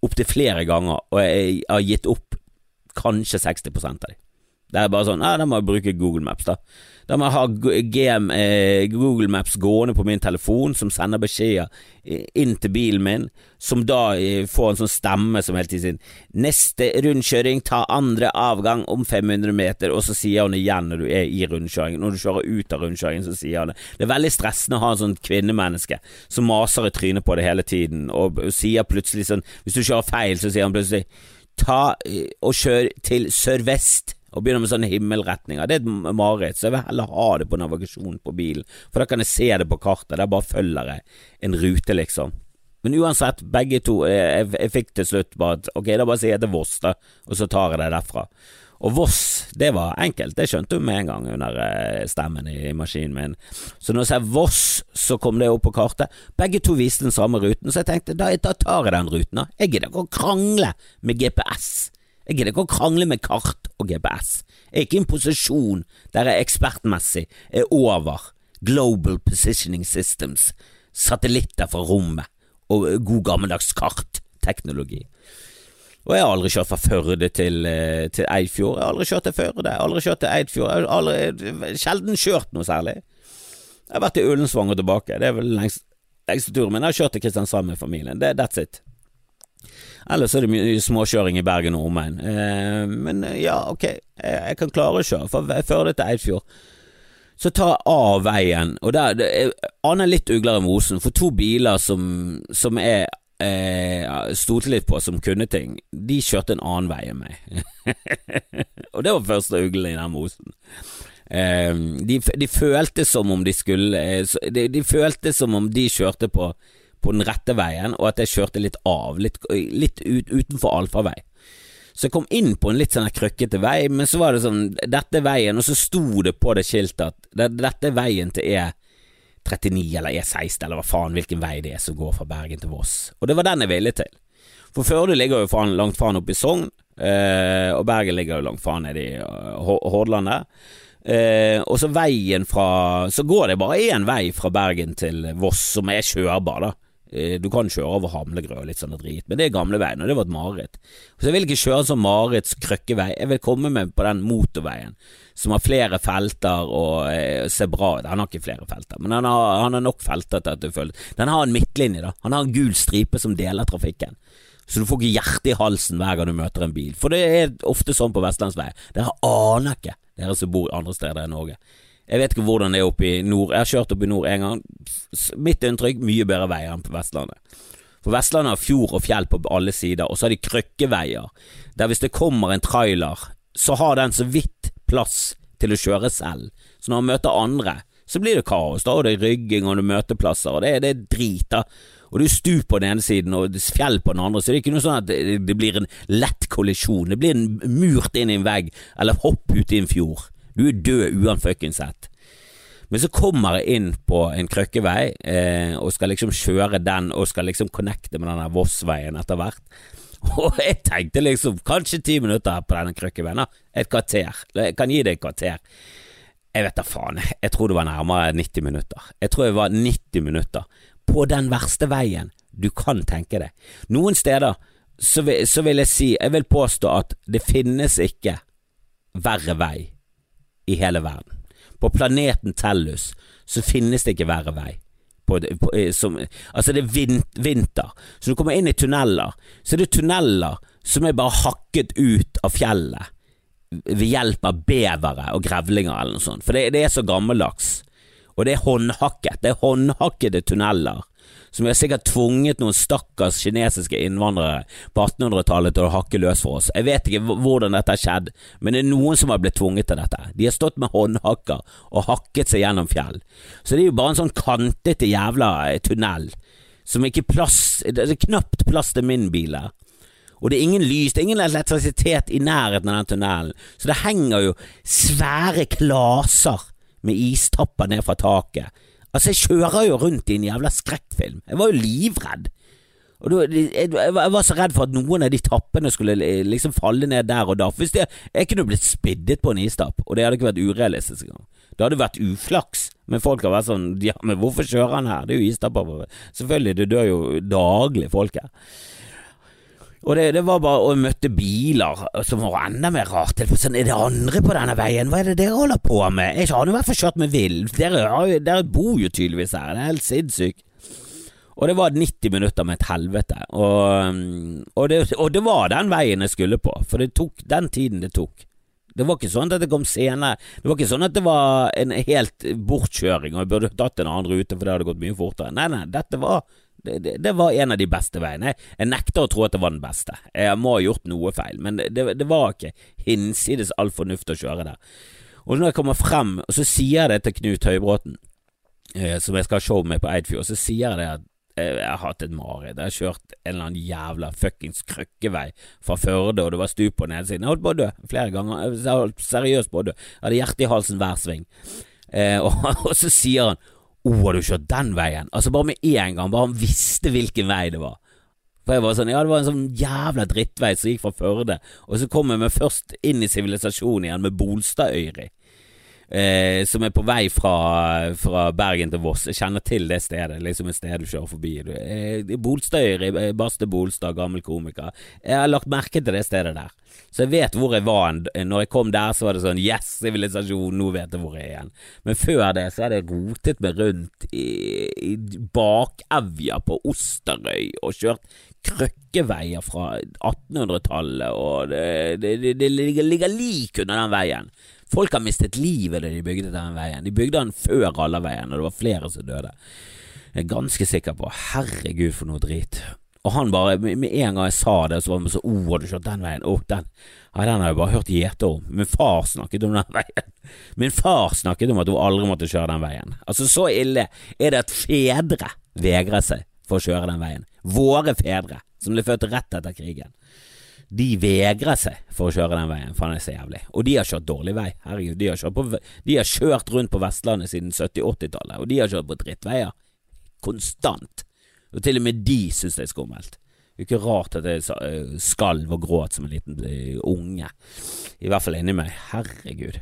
opptil flere ganger, og jeg har gitt opp kanskje 60 av dem. Det er bare sånn Ja, da må jeg bruke Google Maps, da. Da må jeg ha eh, Google Maps gående på min telefon, som sender beskjeder inn til bilen min, som da eh, får en sånn stemme som hele tiden sier 'Neste rundkjøring, ta andre avgang om 500 meter', og så sier han igjen når du er i rundkjøringen. Når du kjører ut av rundkjøringen, så sier han det. Det er veldig stressende å ha en sånn kvinnemenneske som maser i trynet på det hele tiden, og sier plutselig sånn Hvis du kjører feil, så sier han plutselig 'ta eh, og kjør til sørvest' og begynner med sånne himmelretninger. Det er et mareritt, så jeg vil heller ha det på navigasjon på bilen, for da kan jeg se det på kartet. Der bare følger jeg en rute, liksom. Men uansett, begge to eh, Jeg, jeg fikk til slutt bare at ok, da bare sier jeg til Voss, da, og så tar jeg det derfra. Og Voss, det var enkelt, det skjønte hun med en gang under eh, stemmen i maskinen min. Så når jeg sier Voss, så kom det opp på kartet. Begge to viste den samme ruten, så jeg tenkte da, da tar jeg den ruten, da. Jeg gidder ikke å krangle med GPS. Jeg gidder ikke å krangle med kart og GPS. Jeg er ikke i en posisjon der jeg ekspertmessig er over Global Positioning Systems, satellitter fra rommet og god gammeldags kartteknologi. Og jeg har aldri kjørt fra Førde til, eh, til Eidfjord. Jeg har aldri kjørt til Førde, aldri kjørt til Eidfjord. Jeg har aldri, sjelden kjørt noe særlig. Jeg har vært i Ullensvang og tilbake, det er vel lengst, lengste turen min. Jeg har kjørt til Kristiansand med familien, det, that's it. Ellers er det mye småkjøring i Bergen og omegn. Eh, men eh, ja, ok, jeg, jeg kan klare å kjøre fra Førde til Eidfjord. Så ta av veien, og der det aner litt ugler i mosen, for to biler som, som jeg eh, stolte litt på som kunne ting, de kjørte en annen vei enn meg. *laughs* og det var første uglen i den mosen. Eh, de, de, følte som om de skulle eh, de, de følte som om de kjørte på på den rette veien, og at jeg kjørte litt av, litt, litt ut, utenfor allfarvei. Så jeg kom inn på en litt sånn krøkkete vei, men så var det sånn Dette er veien, og så sto det på det skiltet at dette er veien til E39 eller E16 eller hva faen hvilken vei det er som går fra Bergen til Voss. Og det var den jeg ville til. For Førde ligger jo faen, langt faen oppe i Sogn, eh, og Bergen ligger jo langt faen nede i uh, Hordaland der. Eh, og så veien fra Så går det bare én vei fra Bergen til Voss som er kjørbar, da. Eh, du kan kjøre over Hamlegrø og litt sånn drit, men det er gamleveien, og det var et mareritt. Så jeg vil ikke kjøre sånn Marits krøkkevei, jeg vil komme meg på den motorveien som har flere felter og eh, ser bra ut. Han har ikke flere felter, men han har, han har nok felter til at du føler Den har en midtlinje, da. Han har en gul stripe som deler trafikken. Så du får ikke hjertet i halsen hver gang du møter en bil. For det er ofte sånn på vestlandsvei. Dere aner ikke, dere som bor andre steder i Norge. Jeg vet ikke hvordan det er oppe i nord. Jeg har kjørt opp i nord en gang. Mitt inntrykk mye bedre veier enn på Vestlandet. For Vestlandet har fjord og fjell på alle sider, og så har de krøkkeveier, der hvis det kommer en trailer, så har den så vidt plass til å kjøre selv. Så når han møter andre, så blir det kaos. Da er det rygging og det er møteplasser, og det, det er drit. og det er stup på den ene siden og fjell på den andre, så det er ikke noe sånn at det, det blir en lett kollisjon. Det blir en murt inn i en vegg, eller hopp ut i en fjord. Du er død uansett. Men så kommer jeg inn på en krøkkevei eh, og skal liksom kjøre den og skal liksom connecte med den Vossveien etter hvert. *laughs* Og jeg tenkte liksom kanskje ti minutter på denne krøkkeveien. Et kvarter. Jeg kan gi det et kvarter. Jeg vet da faen. Jeg tror det var nærmere 90 minutter. Jeg tror det var 90 minutter på den verste veien du kan tenke deg. Noen steder så vil, så vil jeg si, jeg vil påstå at det finnes ikke verre vei i hele verden. På planeten Tellus så finnes det ikke verre vei. På, på, som, altså det er vin, vinter, så du kommer inn i tunneler, så er det tunneler som er bare hakket ut av fjellet ved hjelp av bevere og grevlinger eller noe sånt, for det, det er så gammeldags. Og det er håndhakket. Det er håndhakkede tunneler som vi har sikkert tvunget noen stakkars kinesiske innvandrere på 1800-tallet til å hakke løs for oss. Jeg vet ikke hvordan dette har skjedd, men det er noen som har blitt tvunget til dette. De har stått med håndhakker og hakket seg gjennom fjell. Så det er jo bare en sånn kantete jævla eh, tunnel som ikke plass Det er knapt plass til min bil her. Og det er ingen lys, det er ingen elektrisitet i nærheten av den tunnelen, så det henger jo svære klaser med istapper ned fra taket. Altså, jeg kjører jo rundt i en jævla skrekkfilm. Jeg var jo livredd. Og jeg, var så redd for at noen av de tappene skulle liksom falle ned der og da. Hvis det, Jeg kunne blitt spiddet på en istapp, og det hadde ikke vært urealistisk engang. Det hadde vært uflaks. Men folk har vært sånn Ja, men hvorfor kjører han her? Det er jo istapper. Selvfølgelig, det dør jo daglig folk her. Og det, det, var bare å møte biler som var enda mer rart. Sånn, er det andre på denne veien? Hva er det dere holder på med? Jeg har i hvert fall kjørt med vill. Dere, dere, bor jo tydeligvis her. Det er helt sinnssykt. Og det var 90 minutter med et helvete. Og, og, det, og, det, var den veien jeg skulle på, for det tok den tiden det tok. Det var ikke sånn at det kom senere. Det var ikke sånn at det var en helt bortkjøring og jeg burde tatt en annen rute for det hadde gått mye fortere. Nei, nei, dette var det, det, det, var en av de beste veiene. Jeg nekter å tro at det var den beste. Jeg må ha gjort noe feil, men det, det var ikke hinsides all fornuft å kjøre der. Og når jeg kommer frem, og så sier jeg det til Knut Høybråten, eh, som jeg skal ha show med på Eidfjord, så sier jeg det at jeg har hatt et mareritt. Jeg har kjørt en eller annen jævla fuckings krøkkevei fra Førde, og det var stup på nedsiden. Jeg holdt på å dø flere ganger. Jeg holdt seriøst på å dø. Jeg hadde hjertet i halsen hver sving. Eh, *laughs* og, og så sier han å, oh, har du kjørt den veien? Altså Bare med en gang, bare han visste hvilken vei det var. For jeg var sånn, ja Det var en sånn jævla drittvei som gikk fra Førde, og så kom jeg meg først inn i sivilisasjonen igjen med Bolstadøyri eh, som er på vei fra, fra, Bergen til Voss. Jeg kjenner til det stedet, liksom et sted du kjører forbi. Eh, Bolstøyri, eh, Baste Bolstad, gammel komiker. Jeg har lagt merke til det stedet der. Så jeg vet hvor jeg var. Når jeg kom der, så var det sånn Yes, sivilisasjon, nå vet jeg hvor jeg er igjen. Men før det så hadde jeg rotet meg rundt i, i bakevja på Osterøy og kjørt krøkkeveier fra 1800-tallet, og det, det, det, det ligger, ligger lik under den veien. Folk har mistet livet da de bygde den veien. De bygde den før Rallarveien, og det var flere som døde. Jeg er ganske sikker på. Herregud, for noe drit. Og han bare, med en gang jeg sa det, så var han så Å, har du kjørt den veien? Å, den Ja, den har jeg bare hørt gjete om. Min far snakket om den *laughs* veien. Min far snakket om at hun aldri måtte kjøre den veien. Altså, så ille er det at fedre vegrer seg for å kjøre den veien. Våre fedre, som ble født rett etter krigen de vegrer seg for å kjøre den veien, for det er så jævlig. Og de har kjørt dårlig vei. Herregud, de har kjørt, på, de har kjørt rundt på Vestlandet siden 70-80-tallet, og de har kjørt på drittveier. Konstant. Og til og med de syns det er skummelt. Det er ikke rart at jeg eh, skalv og gråt som en liten eh, unge. I hvert fall inni meg. Herregud.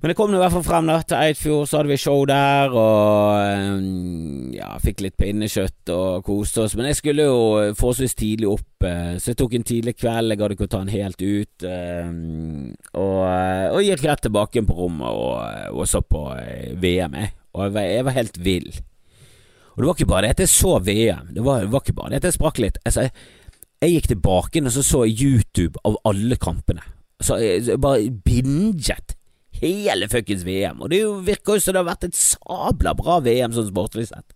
Men det kom i hvert fall frem da til Eidfjord, så hadde vi show der, og ja, fikk litt pinnekjøtt og koste oss. Men jeg skulle jo forholdsvis tidlig opp, eh, så jeg tok en tidlig kveld. Jeg gadd ikke ta den helt ut. Og, og gikk rett tilbake på rommet og, og så på eh, VM, jeg. Og jeg var, jeg var, helt vill. Og det var ikke bare det at jeg så VM, det var, det var ikke bare det at jeg sprakk litt. Altså, jeg, jeg gikk tilbake og så så YouTube av alle kampene. Så jeg, jeg bare binget hele fuckings VM. Og det virker jo som det har vært et sabla bra VM sånn sportlig sett.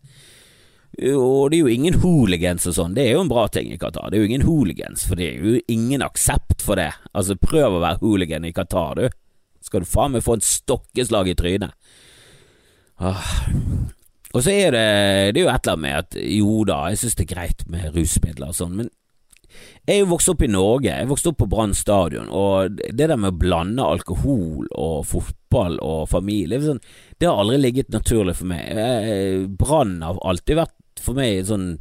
Og det er jo ingen hooligans og sånn, det er jo en bra ting i Qatar. Det er jo ingen hooligans, for det er jo ingen aksept for det. Altså, prøv å være hooligan i Qatar, du. Skal du faen meg få et stokkeslag i trynet. Ah. Og så er det, det er jo et eller annet med at jo da, jeg synes det er greit med rusmidler og sånn, men jeg er jo vokst opp i Norge, jeg vokste opp på Brann stadion, og det der med å blande alkohol og fotball og familie, sånn, det har aldri ligget naturlig for meg. Brann har alltid vært for meg sånn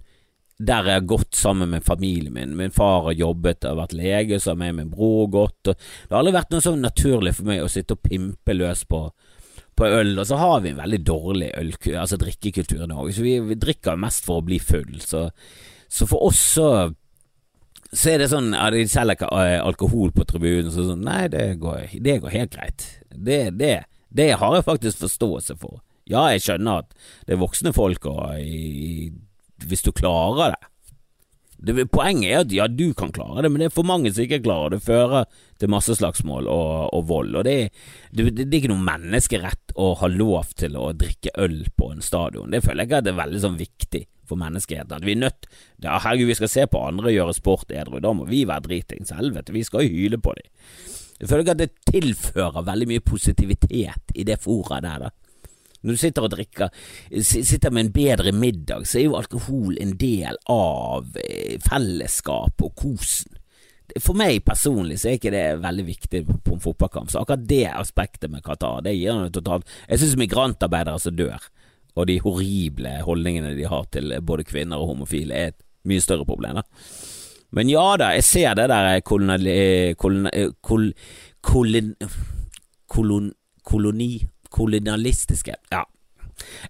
der jeg har gått sammen med familien min. Min far har jobbet og vært lege, så har jeg med min bror gått. Og det har aldri vært noe sånn naturlig for meg å sitte og pimpe løs på, på øl. Og så har vi en veldig dårlig øl, altså drikkekultur i Norge, så vi, vi drikker mest for å bli full. Så, så for oss så så er det sånn ja, de selger ikke eh, alkohol på tribunen, så sånn Nei, det går, det går helt greit. Det, det, det, har jeg faktisk forståelse for. Ja, jeg skjønner at det er voksne folk, og i, hvis du klarer det. Det Poenget er at ja, du kan klare det, men det er for mange som ikke klarer det. Det fører til masseslagsmål og, og vold. Og det, det, det, er ikke noen menneskerett å ha lov til å drikke øl på en stadion. Det føler jeg at det er veldig sånn viktig for menneskeheten. At vi er nødt ja, Herregud, vi skal se på andre gjøre sport edru. Da må vi være dritings. Helvete, vi skal hyle på dem. Jeg føler ikke at det tilfører veldig mye positivitet i det foraet der, da. Når du sitter og drikker, sitter med en bedre middag, så er jo alkohol en del av fellesskapet fellesskap og kosen. For meg personlig så er ikke det veldig viktig på en fotballkamp, så akkurat det aspektet med Qatar, det gir noe totalt Jeg synes migrantarbeidere som dør, og de horrible holdningene de har til både kvinner og homofile, er et mye større problem. da. Men ja da, jeg ser det der kolonali... Kolon, kolon, kolon, kolon, koloni... Kolonialistiske Ja.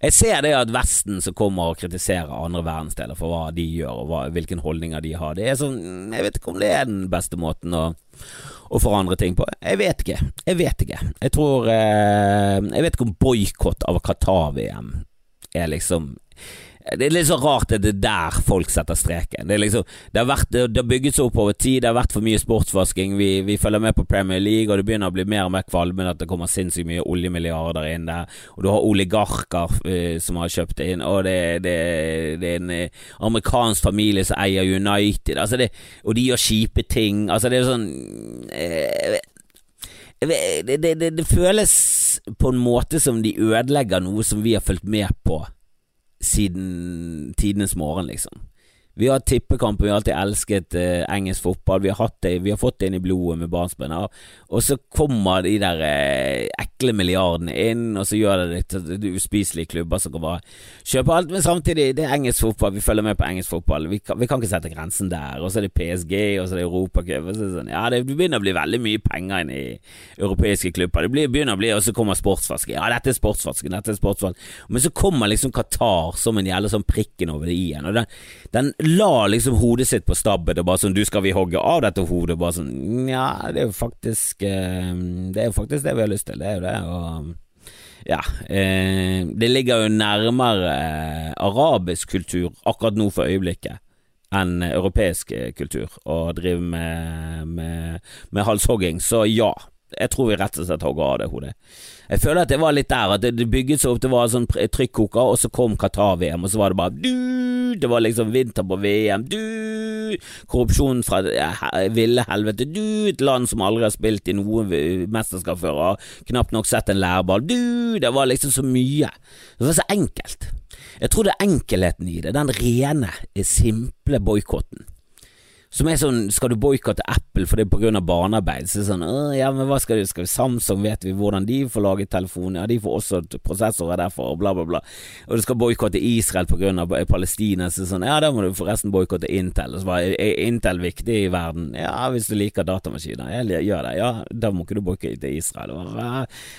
Jeg ser det at Vesten som kommer og kritiserer andre verdensdeler for hva de gjør og hva, hvilke holdninger de har, det er sånn Jeg vet ikke om det er den beste måten å, å forandre ting på. Jeg vet ikke. Jeg vet ikke. Jeg tror eh, Jeg vet ikke om boikott av Qatar-VM er liksom det er litt så rart at det er der folk setter streken. Det, liksom, det, har vært, det, har bygget seg opp over tid, det har vært for mye sportsvasking. Vi, vi, følger med på Premier League, og det begynner å bli mer og mer kvalmende at det kommer sinnssykt mye oljemilliarder inn der. Og du har oligarker eh, som har kjøpt det inn, og det, det, er en eh, amerikansk familie som eier United. Altså og de gjør kjipe ting. Altså det er sånn eh, det, det, det, det, føles på en måte som de ødelegger noe som vi har fulgt med på siden tidenes morgen, liksom. Vi har tippekampen, vi har alltid elsket eh, engelsk fotball. Vi har, det, vi har fått det inn i blodet med barnsben. Og så kommer de der eh, ekle milliardene inn, og så gjør det til uspiselige klubber som kan bare kjøpe alt. Men samtidig, det er engelsk fotball, vi følger med på engelsk fotball. Vi kan, vi kan ikke sette grensen der. Og så er det PSG, og så er det Europacup. Sånn. Ja, det begynner å bli veldig mye penger inn i europeiske klubber. Det begynner å bli, og så kommer sportsvasken. Ja, dette er sportsvasken, dette er sportsvasken. Men så kommer liksom Qatar som en jævla sånn prikken over det i-en. Og den, den la liksom hodet sitt på stabben og bare sånn 'Du, skal vi hogge av dette hodet?' Bare sånn Nja, det er jo faktisk eh, Det er jo faktisk det vi har lyst til. Det er jo det. Og ja, eh, det ligger jo nærmere eh, arabisk kultur akkurat nå for øyeblikket enn europeisk eh, kultur å drive med, med, med halshogging, så ja. Jeg tror vi rett og slett hogger av det hodet. Jeg føler at det var litt der, at det, bygget seg opp, det var sånn trykkoker, og så kom Qatar-VM, og så var det bare du, Det var liksom vinter på VM, du, korrupsjon fra ville helvete, du, et land som aldri har spilt i noen mesterskap før, har knapt nok sett en lærball, du, det var liksom så mye. Det var så enkelt. Jeg tror det er enkelheten i det, den rene, simple boikotten som er sånn Skal du boikotte Apple for grunn av barnearbeid? Så er det sånn Ja, men hva skal du Skal vi Samsung vet vi hvordan de får laget telefoner? Ja, de får også prosessorer derfor, og bla, bla, bla. Og du skal boikotte Israel grunn av Palestina. Så sånn Ja, da må du forresten boikotte Intel. Og så bare Er Intel viktig i verden? Ja, hvis du liker datamaskiner. Jeg gjør det. Ja, da må ikke du boikotte Israel.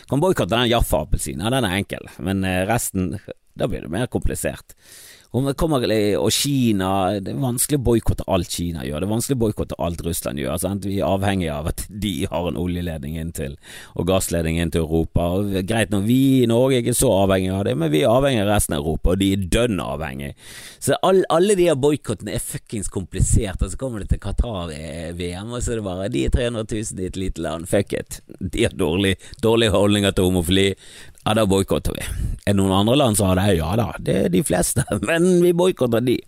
Kan boikotte den Jaffa-appelsinen. Ja, den er enkel. Men eh, resten Da blir det mer komplisert. Kommer, og Kina Det er vanskelig å boikotte alt Kina gjør. Det er vanskelig å boikotte alt Russland gjør. Sant? Vi er avhengig av at de har en oljeledning inn til og gassledning inn til Europa. Og greit når vi i Norge er ikke så avhengig av det, men vi er avhengig av resten av Europa, og de er dønn avhengig. Så all, alle de her boikottene er fuckings komplisert, og så kommer det til Qatar-VM, og så er det bare De er 300 000 i et lite land, fuck it. De har dårlige dårlig holdninger til homofili. Ja, da boikotter vi. Er det noen andre land som har det? Ja da, det er de fleste, *laughs* men vi boikotter de.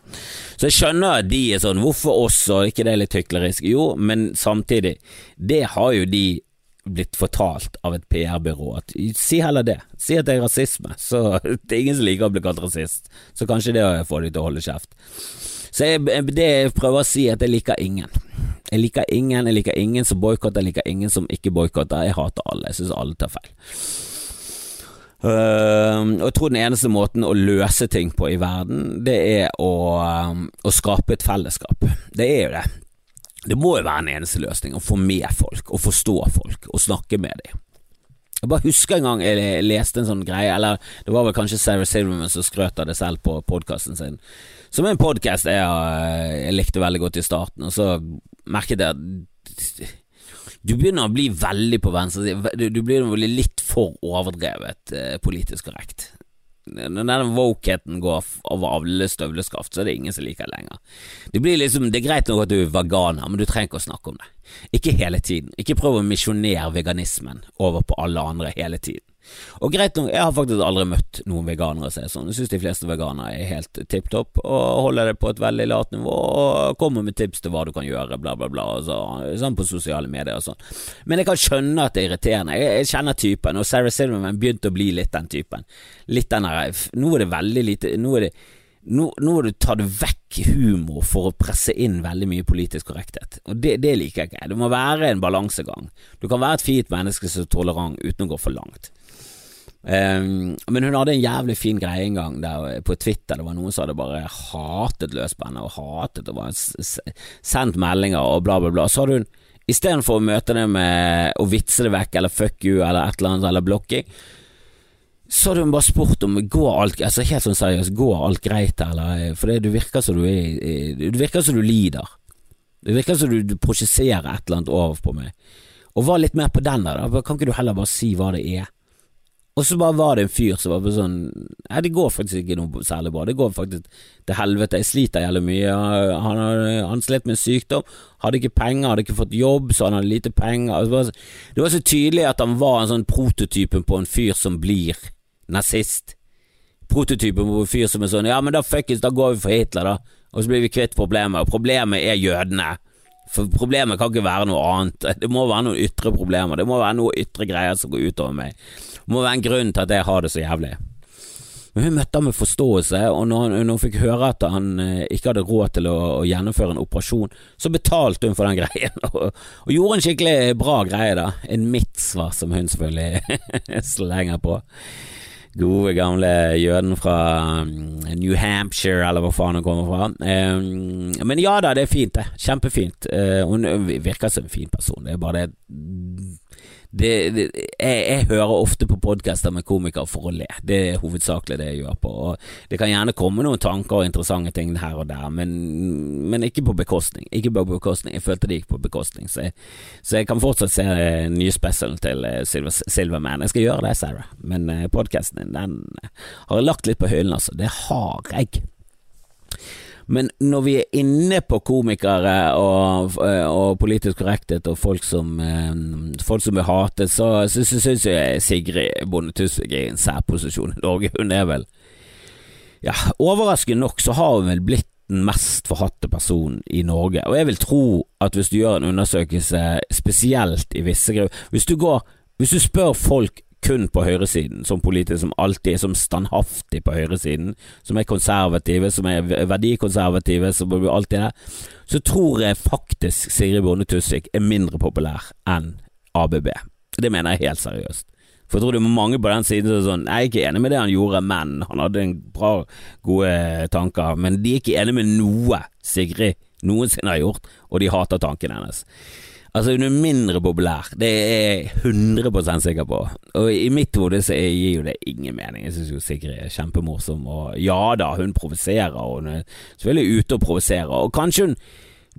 Så jeg skjønner at de er sånn, hvorfor oss, og ikke det er litt hyklerisk? Jo, men samtidig, det har jo de blitt fortalt av et PR-byrå at si heller det, si at det er rasisme, så *laughs* det er ingen som liker å bli kalt rasist, så kanskje det får de til å holde kjeft. Så jeg, det jeg prøver å si, er at jeg liker ingen. Jeg liker ingen, jeg liker ingen som boikotter, jeg liker ingen som ikke boikotter. Jeg hater alle, jeg syns alle tar feil. Uh, og jeg tror den eneste måten å løse ting på i verden, det er å, um, å skape et fellesskap. Det er jo det. Det må jo være en eneste løsning, å få med folk, å forstå folk, å snakke med dem. Jeg bare husker en gang jeg leste en sånn greie, eller det var vel kanskje Sarah Silverman som skrøt av det selv på podkasten sin, som er en podkast jeg, jeg, likte veldig godt i starten, og så merket jeg at du begynner å bli veldig på venstre Du, du blir litt for overdrevet eh, politisk korrekt. Når den wokeheten går over alle støvleskaft, så er det ingen som liker det lenger. Det blir liksom, det er greit nok at du er veganer, men du trenger ikke å snakke om det. Ikke hele tiden. Ikke prøv å misjonere veganismen over på alle andre hele tiden. Og greit nok, jeg har faktisk aldri møtt noen veganere som er sånn. Jeg synes de fleste veganere er helt tipp topp og holder det på et veldig lavt nivå og kommer med tips til hva du kan gjøre, bla, bla, bla, så, sånn på sosiale medier og sånn. Men jeg kan skjønne at det er irriterende. Jeg, jeg kjenner typen, og Sarah Silverman begynte å bli litt den typen. Litt den der Nå er det veldig lite Nå er det nå, nå må du vekk humor for å presse inn veldig mye politisk korrekthet, og det, det liker jeg ikke. Det må være en balansegang. Du kan være et fint menneske som er tolerant uten å gå for langt. Um, men hun hadde en jævlig fin greie en gang der på Twitter. Det var noen som hadde bare hatet løsbandet og hatet og sendt meldinger og bla, bla, bla. Så hadde hun istedenfor å møte det med å vitse det vekk eller fuck you eller et eller annet eller blokking, så hadde hun bare spurt om går alt altså helt sånn seriøst, går alt greit eller For det, du virker som du er Du virker som du lider. Det virker som du, du prosjesserer et eller annet over på meg. Og var litt mer på den der, da. Kan ikke du heller bare si hva det er? Og så bare var det en fyr som var på sånn Nei, det går faktisk ikke noe særlig bra. Det går faktisk til helvete. Jeg sliter jævlig mye. Han, han slet med sykdom. Hadde ikke penger, hadde ikke fått jobb, så han hadde lite penger. Det var så tydelig at han var en sånn prototypen på en fyr som blir nazist. Prototypen på fyr som er sånn Ja, men da fuckings, da går vi for Hitler, da. Og så blir vi kvitt problemet. Og problemet er jødene. For problemet kan ikke være noe annet. *laughs* Det må være noen ytre problemer. Det må være noe ytre greier som går utover meg. Det må være en grunn til at jeg har det så jævlig. Men hun møtte ham med forståelse, og når, når hun fikk høre at han eh, ikke hadde råd til å, å, gjennomføre en operasjon, så betalte hun for den *laughs* greien, og, og gjorde en skikkelig bra greie, da. En mitzvah, som hun selvfølgelig *laughs* slenger på. Gode, gamle jøden fra mm, New Hampshire, eller hvor faen hun kommer fra. Men ja da, det er fint, det. Kjempefint. Uh, hun virker som en fin person, det er bare det det, det, jeg, jeg, hører ofte på podkaster med komikere for å le. Det er hovedsakelig det jeg gjør på. Og det kan gjerne komme noen tanker og interessante ting her og der, men, men ikke på bekostning. Ikke på bekostning. Jeg følte det gikk på bekostning, så jeg, så jeg kan fortsatt se nye specialen til eh, Silver, Silverman. Jeg skal gjøre det, Sarah, men uh, podkasten din, den har jeg lagt litt på hyllen, altså. Det har jeg. Men når vi er inne på komikere og, og politisk korrekthet og folk som, eh, folk som vil hatet, så, syns jeg Sigrid Bonde Tusvik er i en særposisjon i Norge. Hun er vel Ja, overraskende nok så har hun vel blitt den mest forhatte personen i Norge. Og jeg vil tro at hvis du gjør en undersøkelse spesielt i visse grupper Hvis Hvis du spør folk kun på høyresiden, som politikere som alltid er som standhaftig på høyresiden, som er konservative, som er verdikonservative, som alltid er, så tror jeg faktisk Sigrid Bonde Tusvik er mindre populær enn ABB. Det mener jeg helt seriøst. For jeg tror det er mange på den siden som er sånn Jeg er ikke enig med det han gjorde, men han hadde en bra, gode tanker. Men de er ikke enig med noe Sigrid noensinne har gjort, og de hater tankene hennes. Altså, hun er mindre populær, det er jeg 100 sikker på. Og i mitt hode så gir jo det ingen mening. Jeg syns jo Sigrid er kjempemorsom, og ja da, hun provoserer, og hun er selvfølgelig ute og provoserer, og kanskje hun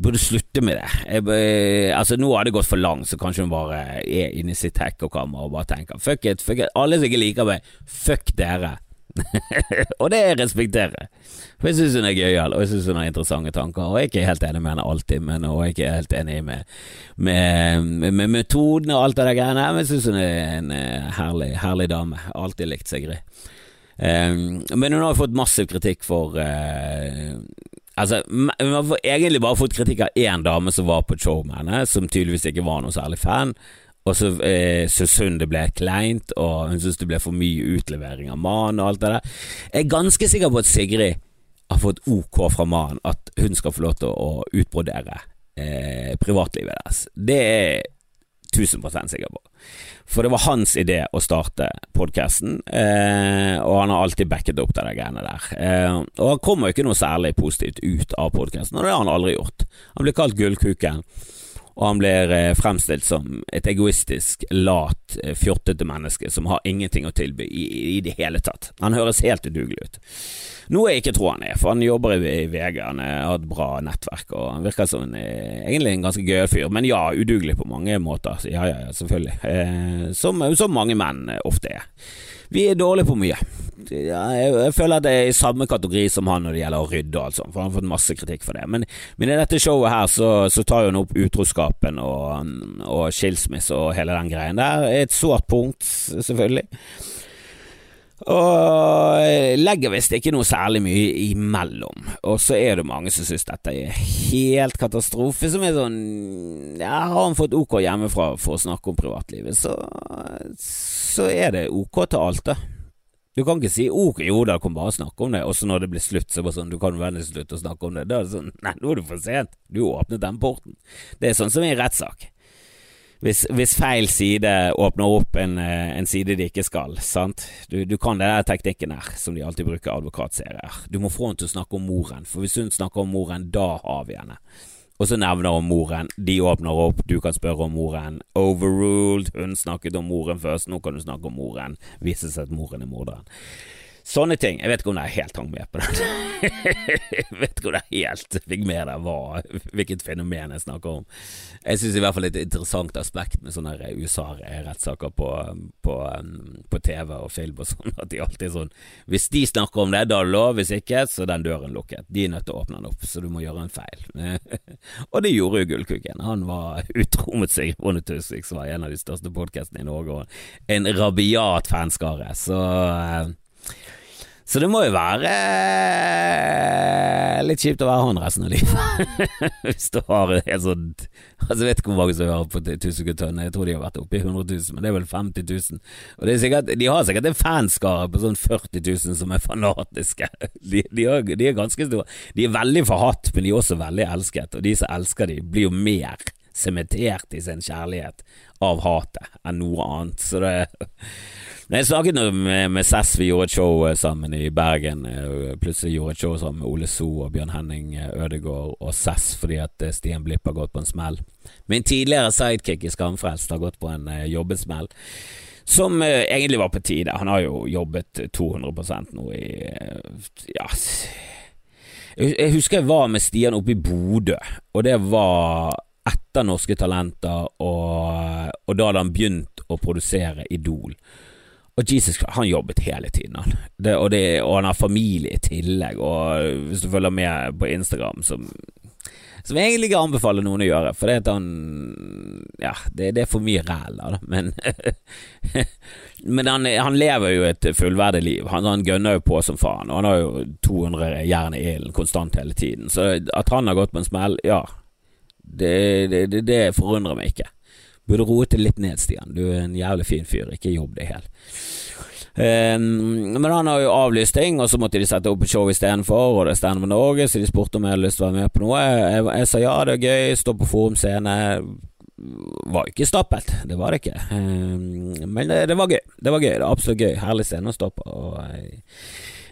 burde slutte med det. Jeg, altså Nå har det gått for langt, så kanskje hun bare er inne i sitt hekkerkammer og bare tenker fuck it, fuck it, alle som ikke liker meg, fuck dere. *laughs* og det respekterer jeg. For jeg syns hun er gøyal, og jeg syns hun har interessante tanker. Og jeg er ikke helt enig med henne alltid, men jeg er ikke helt enig med, med, med, metodene og alt det der greiene. Men jeg syns hun er en uh, herlig, herlig dame. Alltid likt Sigrid. Um, men hun har fått massiv kritikk for uh, Altså, Hun har egentlig bare fått kritikk av én dame som var på show med henne, som tydeligvis ikke var noe særlig fan. Og så eh, syntes hun det ble kleint, og hun syntes det ble for mye utlevering av mannen og alt det der. Jeg er ganske sikker på at Sigrid har fått OK fra mannen at hun skal få lov til å utbrodere eh, privatlivet deres. Det er 1000 sikker på. For det var hans idé å starte podkasten, eh, og han har alltid backet opp de greiene der. Eh, og han kommer jo ikke noe særlig positivt ut av podkasten, og det har han aldri gjort. Han blir kalt Gullkuken og han blir eh, fremstilt som et egoistisk, lat, fjortete fjottete menneske som har ingenting å tilby i, i det hele tatt. Han høres helt udugelig ut. Noe jeg ikke tror han er, for han jobber i, i VG, han har et bra nettverk og han virker som en, eh, egentlig en ganske gøyal fyr, men ja, udugelig på mange måter. Ja, ja, ja selvfølgelig. Eh, som, som mange menn ofte er. Vi er dårlige på mye. Jeg, jeg, føler at det er i samme kategori som han når det gjelder å rydde og alt sånt, for han har fått masse kritikk for det. Men, men i dette showet her så, så tar han opp utroskapen og, og skilsmisse og hele den greien der. Et sårt punkt, selvfølgelig. Og legger visst ikke noe særlig mye imellom. Og så er det mange som syns dette er helt katastrofe. Som er sånn Ja, har han fått OK hjemmefra for å snakke om privatlivet, så, så er det OK til alt, da. Du kan ikke si OK, jo da, kan bare snakke om det, og så når det blir slutt, så bare sånn, du kan vennligst slutte å snakke om det. Da er det sånn, nei, nå er det for sent, du åpnet den porten. Det er sånn som i en rettssak hvis, hvis, feil side åpner opp en, eh, en, side de ikke skal, sant. Du, du kan den teknikken her, som de alltid bruker advokatserier. Du må få henne til å snakke om moren, for hvis hun snakker om moren, da har vi henne. Og så nevner hun moren, de åpner opp, du kan spørre om moren. Overruled, hun snakket om moren først, nå kan du snakke om moren. Viser seg at moren er morderen. Sånne ting. Jeg vet ikke om jeg helt hang med på det. *laughs* jeg vet ikke om jeg helt fikk med deg hva, hvilket fenomen jeg snakker om. Jeg syns i hvert fall et interessant aspekt med sånne USA-rettssaker på, på, på, TV og film og sånn, at de alltid er sånn Hvis de snakker om det, da er det lov. Hvis ikke, så er den døren lukket. De er nødt til å åpne den opp, så du må gjøre en feil. *laughs* og det gjorde jo Gullkuken. Han var *laughs* utro mot seg, Ronny Tusvik, som var en av de største podkastene i Norge, og en rabiat fanskare. Så så det må jo være eh, litt kjipt å være han resten av livet. *laughs* Hvis du har en sånn Altså Jeg vet ikke hvor mange som hører på 1000 tonn, jeg tror de har vært oppe i 100 000, men det er vel 50 000. Og sikkert, De har sikkert en fanskare på sånn 40 000 som er fanatiske. *laughs* De, de, er, de er ganske store. De er veldig forhatt, men de er også veldig elsket, og de som elsker de, blir jo mer sementert i sin kjærlighet av hatet enn noe annet. Så det jeg snakket med, med Cess, vi gjorde et show eh, sammen i Bergen. Eh, plutselig gjorde et show sammen med Ole So og Bjørn Henning eh, Ødegaard og Cess fordi at Stian Blipp har gått på en smell. Min tidligere sidekick i Skamfrelst har gått på en jobbesmell. Som egentlig var på tide. Han har jo jobbet 200% nå i Ja Jeg husker jeg var med Stian oppe i Bodø, og det var etter Norske Talenter, og, og da hadde han begynt å produsere Idol. Og Jesus han jobbet hele tiden, han. Det, og, det, og, han har familie i tillegg. Og hvis du følger med på Instagram, som, som jeg egentlig ikke anbefaler noen å gjøre, for det at han Ja, det, det er for mye ræl da, men *laughs* Men han, han, lever jo et fullverdig liv. Han, han gønner jo på som faen, og han har jo 200 jern i ilden konstant hele tiden. Så at han har gått på en smell, ja, det, det forundrer meg ikke. Burde roet til litt ned, Stian. Du er en jævlig fin fyr, ikke jobb det helt. Um, men han har jo avlyst ting, og så måtte de sette opp et show istedenfor, og det er Stand Up Norge, så de spurte om jeg hadde lyst til å være med på noe. Jeg, jeg, sa ja, det er gøy, stå på Forum Scene. Var ikke stappet, det var det ikke. Um, men det, det, var gøy. Det var gøy, det var absolutt gøy. Herlig scene å stå på. Og jeg,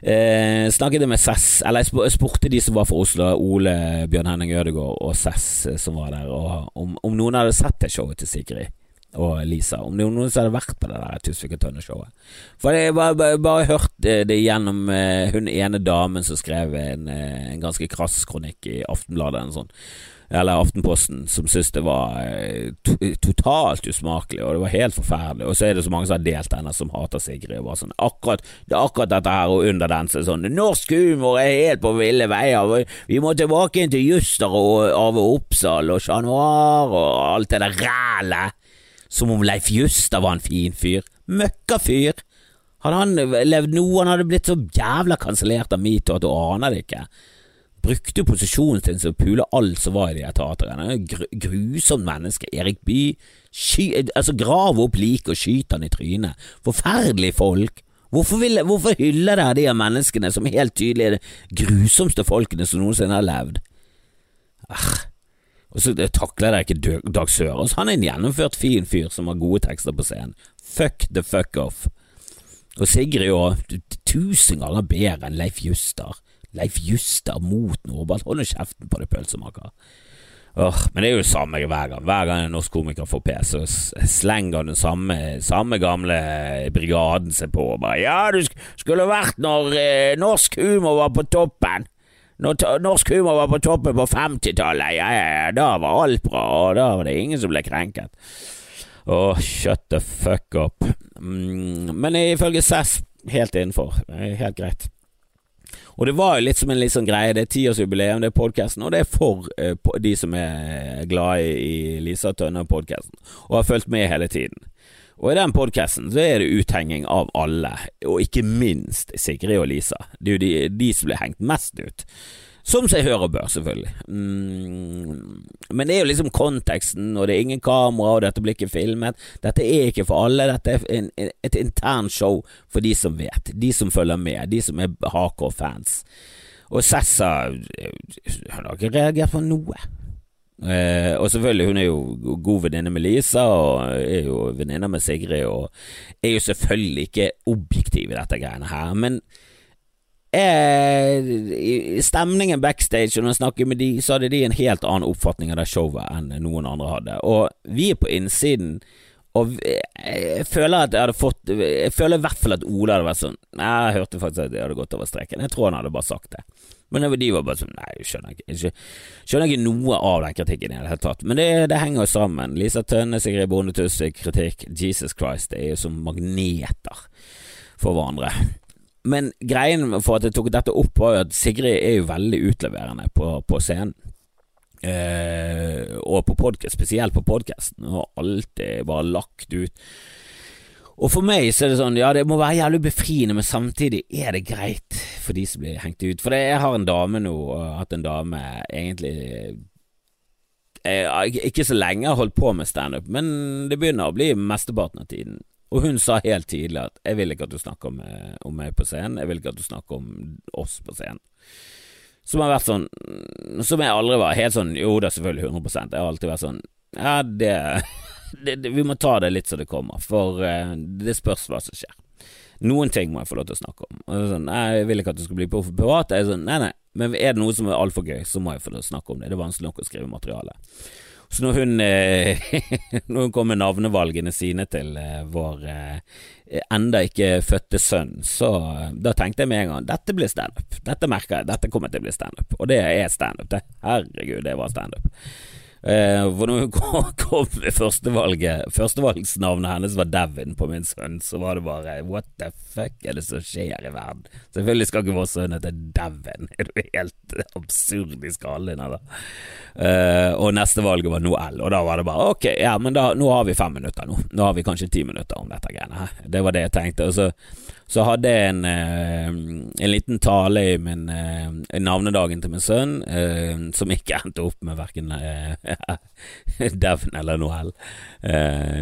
Eh, snakket med Sess, eller jeg spurte de som var fra Oslo, Ole, Bjørn Henning Ødegaard og Cess eh, som var der, og om, om noen hadde sett det showet til Sigrid og Lisa. Om det var noen som hadde vært på det der Tusvik og Tønne-showet. For jeg bare, bare, bare hørte det gjennom uh, hun ene damen som skrev en, en ganske krass kronikk i Aftenbladet En sånn, eller Aftenposten, som syntes det var uh, to totalt usmakelig, og det var helt forferdelig. Og så er det så mange som har delt henne, som hater Sigrid. Og bare sånn, akkurat, det er akkurat dette her, og under den så er sånn Norsk humor er helt på ville veier. Vi må tilbake inn til Juster og Arve Oppsal og Chat Noir og alt det der rælet. Som om Leif Juster var en fin fyr. Møkkafyr. Hadde han levd nå, han hadde blitt så jævla kansellert av metoo at du aner det ikke. Brukte posisjonen sin til å pule alt som var i de teatrene. Gr grusomt menneske. Erik Bye. Altså Grav opp liket og skyt han i trynet. Forferdelige folk. Hvorfor, vil, hvorfor hyller dere de menneskene som helt tydelig er de grusomste folkene som noensinne har levd? Ah. Og så takler dere ikke Dag Sørås. Han er en gjennomført fin fyr som har gode tekster på scenen. Fuck the fuck off. Og Sigrid òg. Tusen ganger bedre enn Leif Juster. Leif Juster mot Nordbart. Hold nå kjeften på deg, pølsemaker. Åh, men det er jo det samme hver gang. Hver gang en norsk komiker får pes, så slenger den samme, samme gamle brigaden seg på og bare Ja, du skulle vært når eh, norsk humor var på toppen. Når norsk humor var på toppen på 50-tallet, ja, ja, ja, da var alt bra, og da var det ingen som ble krenket. Åh, shut the fuck up. Mm, men ifølge SES helt innenfor. Helt greit. Og det var jo litt som en litt sånn greie, det er tiårsjubileum, det er podkasten, og det er for uh, de som er glad i, Lisa Tønne-podkasten, og har fulgt med hele tiden. Og i den podkasten så er det uthenging av alle, og ikke minst Sigrid og Lisa. Det er jo de, de som blir hengt mest ut. Som seg hør og bør, selvfølgelig. Mm, men det er jo liksom konteksten, og det er ingen kamera, og dette blir ikke filmet. Dette er ikke for alle, dette er en, et internt show for de som vet, de som følger med, de som er hardcore fans. Og Sessa Hun har ikke reagert på noe. Eh, og selvfølgelig, hun er jo god venninne med Lisa, og er jo venninne med Sigrid, og er jo selvfølgelig ikke objektiv i dette greiene her, men eh, stemningen backstage, og når jeg snakker med de, så hadde de en helt annen oppfatning av det showet enn noen andre hadde, og vi er på innsiden. Og jeg føler at jeg hadde fått Jeg føler i hvert fall at Ola hadde vært sånn Jeg hørte faktisk at jeg hadde gått over streken. Jeg tror han hadde bare sagt det. Men de var bare sånn Nei, jeg skjønner ikke, jeg skjønner ikke noe av den kritikken i det hele tatt. Men det, det henger jo sammen. Lisa Tønne, Sigrid Bonde Tusvik, kritikk. Jesus Christ, det er jo som magneter for hverandre. Men greien for at jeg tok dette opp, var jo at Sigrid er jo veldig utleverende på, på scenen. Eh, og på podcast, spesielt på podkasten, og alltid bare lagt ut og for meg så er det sånn, ja det må være jævlig befriende, men samtidig er det greit for de som blir hengt ut. For det, jeg har en dame nå, og hatt en dame egentlig jeg, eh, Ikke så lenge har holdt på med standup, men det begynner å bli mesteparten av tiden. Og hun sa helt tidlig at 'jeg vil ikke at du snakker om, eh, om meg på scenen, jeg vil ikke at du snakker om oss på scenen'. Som har vært sånn Som jeg aldri var helt sånn Jo da, selvfølgelig 100 Jeg har alltid vært sånn Ja, det *laughs* det, det, vi må ta det litt så det kommer, for uh, det spørs hva som skjer. Noen ting må jeg få lov til å snakke om. Og sånn, nei, jeg vil ikke at du skal bli på privat. Jeg er sånn, nei, nei, men er det noe som er altfor gøy, så må jeg få lov til å snakke om det. Det er vanskelig nok å skrive materiale. Så når hun, eh, *laughs* når hun kom med navnevalgene sine til eh, vår eh, enda ikke fødte sønn, så da tenkte jeg med en gang dette blir standup. Dette merker jeg, dette kommer til å bli standup. Og det er standup, det. Herregud, det var standup. Eh, for når hun kom, *laughs* kom med førstevalget Førstevalgsnavnet hennes var Devin på min sønn, så var det bare what the fuck er det som skjer i verden? Selvfølgelig skal ikke vår sønn hete Devin, *laughs* er du helt absurd i skallen? Eh, og neste valget var Noel, og da var det bare ok, ja, men da, nå har vi fem minutter nå. Nå har vi kanskje ti minutter om dette greiene her. Det var det jeg tenkte. Og så så hadde jeg en, eh, en liten tale i min eh, navnedagen til min sønn, eh, som ikke endte opp med verken *laughs* Devn eller Noel.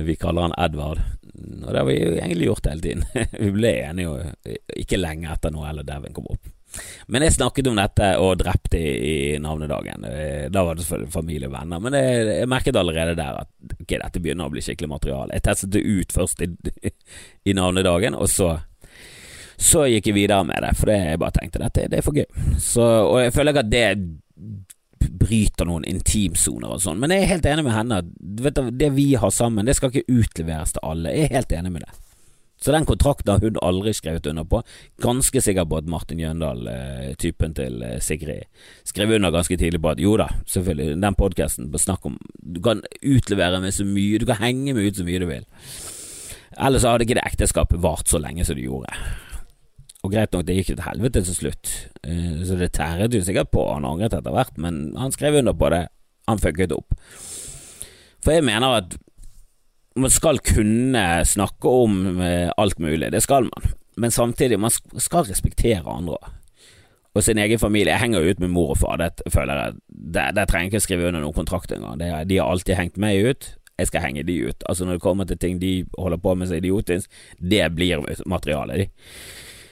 vi kaller han Edvard, og det har vi egentlig gjort hele tiden. *laughs* vi ble enige ikke lenge etter Noel og Devn kom opp. Men jeg snakket om dette og drepte i, navnedagen. Da var det selvfølgelig familie og venner, men jeg, jeg merket allerede der at okay, dette begynner å bli skikkelig materiale. Jeg testet det ut først i, *laughs* i navnedagen, og så så gikk jeg videre med det, for jeg bare tenkte dette det er for gøy. Så, og jeg føler ikke at det bryter noen intimsoner og sånn, men jeg er helt enig med henne. Vet du, det vi har sammen, det skal ikke utleveres til alle. Jeg er helt enig med det. Så den kontrakten har hun aldri skrevet under på. Ganske sikker på at Martin Jøndal, eh, typen til eh, Sigrid, skrev under ganske tidlig på at jo da, selvfølgelig, den podkasten snakk om Du kan utlevere med så mye, du kan henge med ut så mye du vil. Ellers hadde ikke det ekteskapet vart så lenge som det gjorde. Og greit nok, det gikk til helvete til slutt, uh, så det tæret jo sikkert på, han angret etter hvert, men han skrev under på det, han fucket opp. For jeg mener at man skal kunne snakke om uh, alt mulig, det skal man. men samtidig, man skal respektere andre Og sin egen familie. Jeg henger jo ut med mor og far, det føler jeg Der, der trenger jeg ikke skrive under noen kontrakt engang. De har alltid hengt meg ut. Jeg skal henge de ut. Altså Når det kommer til ting de holder på med som idiotisk, det blir materialet, de.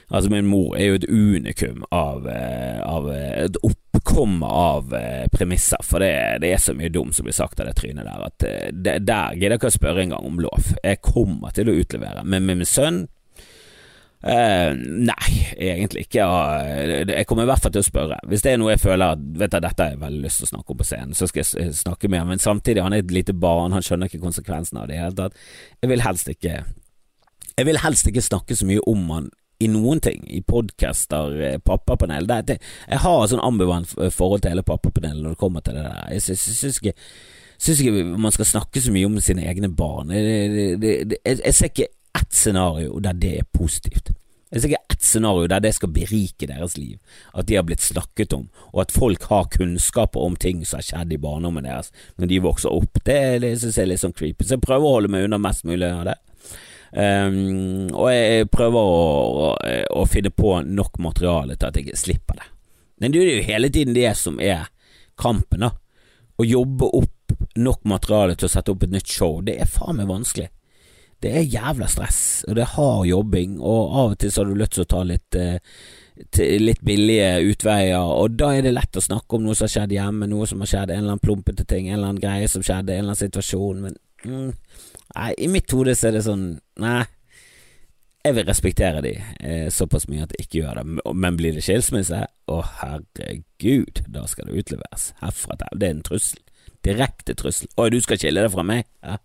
Altså Min mor er jo et unikum av, eh, av eh, et oppkomme av eh, premisser, for det, det, er så mye dumt som blir sagt av det trynet der, at det, der gidder jeg ikke å spørre engang om lov. Jeg kommer til å utlevere, men med min sønn Uh, nei, egentlig ikke. Jeg kommer i hvert fall til å spørre. Hvis det er noe jeg føler at vet du, dette har jeg veldig lyst til å snakke om på scenen, så skal jeg snakke med ham. Men samtidig, han er et lite barn, han skjønner ikke konsekvensen av det i det hele tatt. Jeg vil helst ikke Jeg vil helst ikke snakke så mye om han i noen ting, i podcaster, eh, pappapanel. Det, det, jeg har sånn ambivalent forhold til hele pappapanelet når det kommer til det der. Jeg syns ikke syns ikke man skal snakke så mye om sine egne barn. Det, det, jeg ser ikke ett scenario der det er positivt. Jeg ser ikke ett scenario der det skal berike deres liv, at de har blitt snakket om, og at folk har kunnskaper om ting som har skjedd i barndommen deres når de vokser opp. Det, det synes jeg er litt sånn creepy, så jeg prøver å holde meg unna mest mulig av det. Um, og jeg prøver å, å, finne på nok materiale til at jeg slipper det. Men det er jo hele tiden det som er kampen, da. Å jobbe opp nok materiale til å sette opp et nytt show, det er faen meg vanskelig det er jævla stress, og det er hard jobbing, og av og til så har du lyst til å ta litt eh, litt billige utveier, og da er det lett å snakke om noe som har skjedd hjemme, noe som har skjedd, en eller annen plumpete ting, en eller annen greie som skjedde, en eller annen situasjon, men mm, nei, i mitt hode så er det sånn, nei, jeg vil respektere de eh, såpass mye at jeg ikke gjør det, men blir det skilsmisse, å herregud, da skal det utleveres herfra til, det er en trussel. Direkte trussel. Oi, du skal skille deg fra meg? Ja.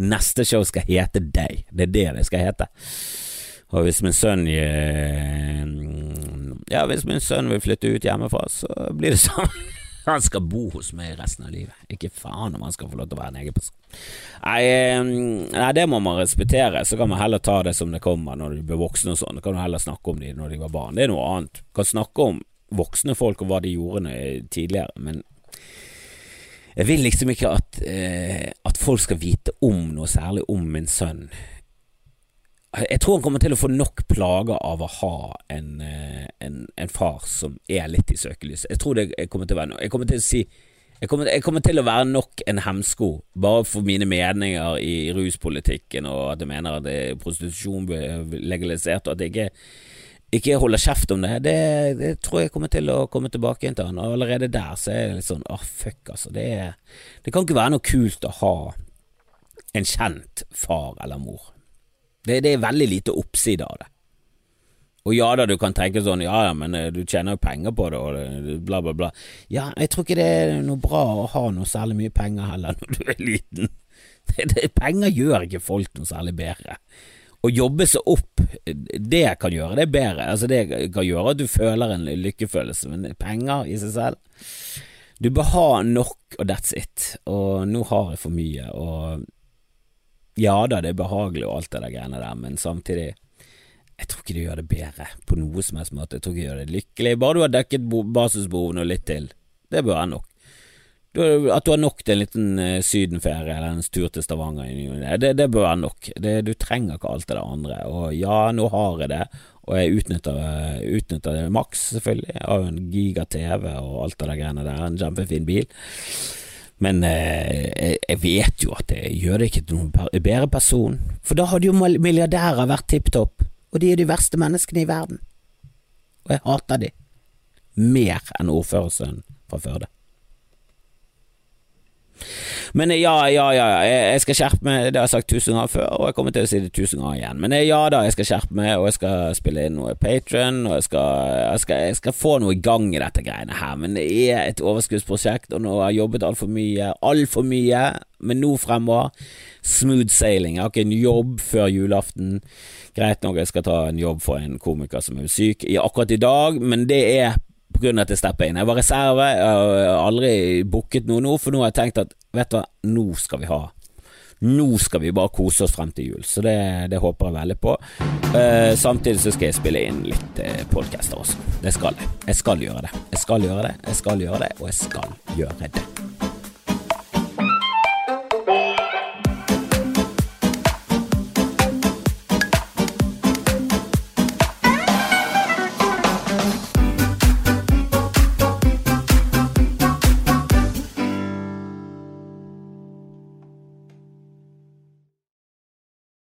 Neste show skal hete deg. Det er det det skal hete. Og hvis min sønn eh, Ja, hvis min sønn vil flytte ut hjemmefra, så blir det *laughs* sånn. Han skal bo hos meg resten av livet. Ikke faen om han skal få lov til å være en egen person. Nei, nei, det må man respektere. Så kan man heller ta det som det kommer når de blir voksne og sånn. Kan du heller snakke om de når de var barn. Det er noe annet. Du kan snakke om voksne folk og hva de gjorde tidligere, men jeg vil liksom ikke at, eh, at folk skal vite om noe særlig om min sønn. Jeg tror han kommer til å få nok plager av å ha en, eh, en, en far som er litt i søkelyset. Jeg tror det kommer til å være noe. Jeg kommer til å si jeg kommer, jeg kommer, til å være nok en hemsko, bare for mine meninger i ruspolitikken, og at jeg mener at prostitusjon blir legalisert, og at jeg ikke ikke holder kjeft om det, det, det, tror jeg kommer til å komme tilbake igjen til han. Og allerede der så er det litt sånn åh, oh, fuck, altså. Det, det, kan ikke være noe kult å ha en kjent far eller mor. Det, det er veldig lite oppside av det. Og ja da, du kan tenke sånn, ja ja, men eh, du tjener jo penger på det, og bla, bla, bla. Ja, jeg tror ikke det er noe bra å ha noe særlig mye penger heller *laughs* når du er liten. penger gjør ikke folk noe særlig bedre å jobbe seg opp, det kan gjøre det bedre. Altså Det kan gjøre at du føler en lykkefølelse, men penger i seg selv Du bør ha nok, og that's it. Og nå har jeg for mye, og ja da, det er behagelig og alt det der greiene der, men samtidig jeg tror ikke du gjør det bedre på noe som helst måte. Jeg tror ikke du gjør det lykkelig. Bare du har dekket basisbehovene og litt til. Det bør være nok. At du har nok til en liten uh, sydenferie eller en tur til Stavanger, det, det bør være nok. Det, du trenger ikke alt det der andre. Og ja, nå har jeg det, og jeg utnytter, utnytter det maks, selvfølgelig. Jeg har jo en giga-TV og alt det der greiene der, en kjempefin bil. Men eh, jeg vet jo at det gjør det ikke til noen bedre person, for da hadde jo milliardærer vært tipp topp, og de er de verste menneskene i verden. Og jeg hater de mer enn ordførersønnen fra Førde. Men ja, ja, ja, jeg skal skjerpe meg, det har jeg sagt tusen ganger før, og jeg kommer til å si det tusen ganger igjen. Men ja da, jeg skal skjerpe meg, og jeg skal spille inn noe Patron, og jeg skal, jeg, skal, jeg skal, få noe i gang i dette greiene her. Men det er et overskuddsprosjekt, og nå har jeg jobbet altfor mye, altfor mye, men nå fremover smooth sailing. Jeg har ikke en jobb før julaften. Greit nok, jeg skal ta en jobb for en komiker som er syk akkurat i dag, men det er av at jeg stepper inn. Jeg var reserve, jeg har aldri booket noe nå, for nå har jeg tenkt at vet du hva, nå skal vi ha nå skal vi bare kose oss frem til jul, så det, det håper jeg veldig på. Eh, samtidig så skal jeg spille inn litt eh, podcaster også. Det skal jeg. Jeg skal gjøre det. Jeg skal gjøre det, jeg skal gjøre det, og jeg skal gjøre det.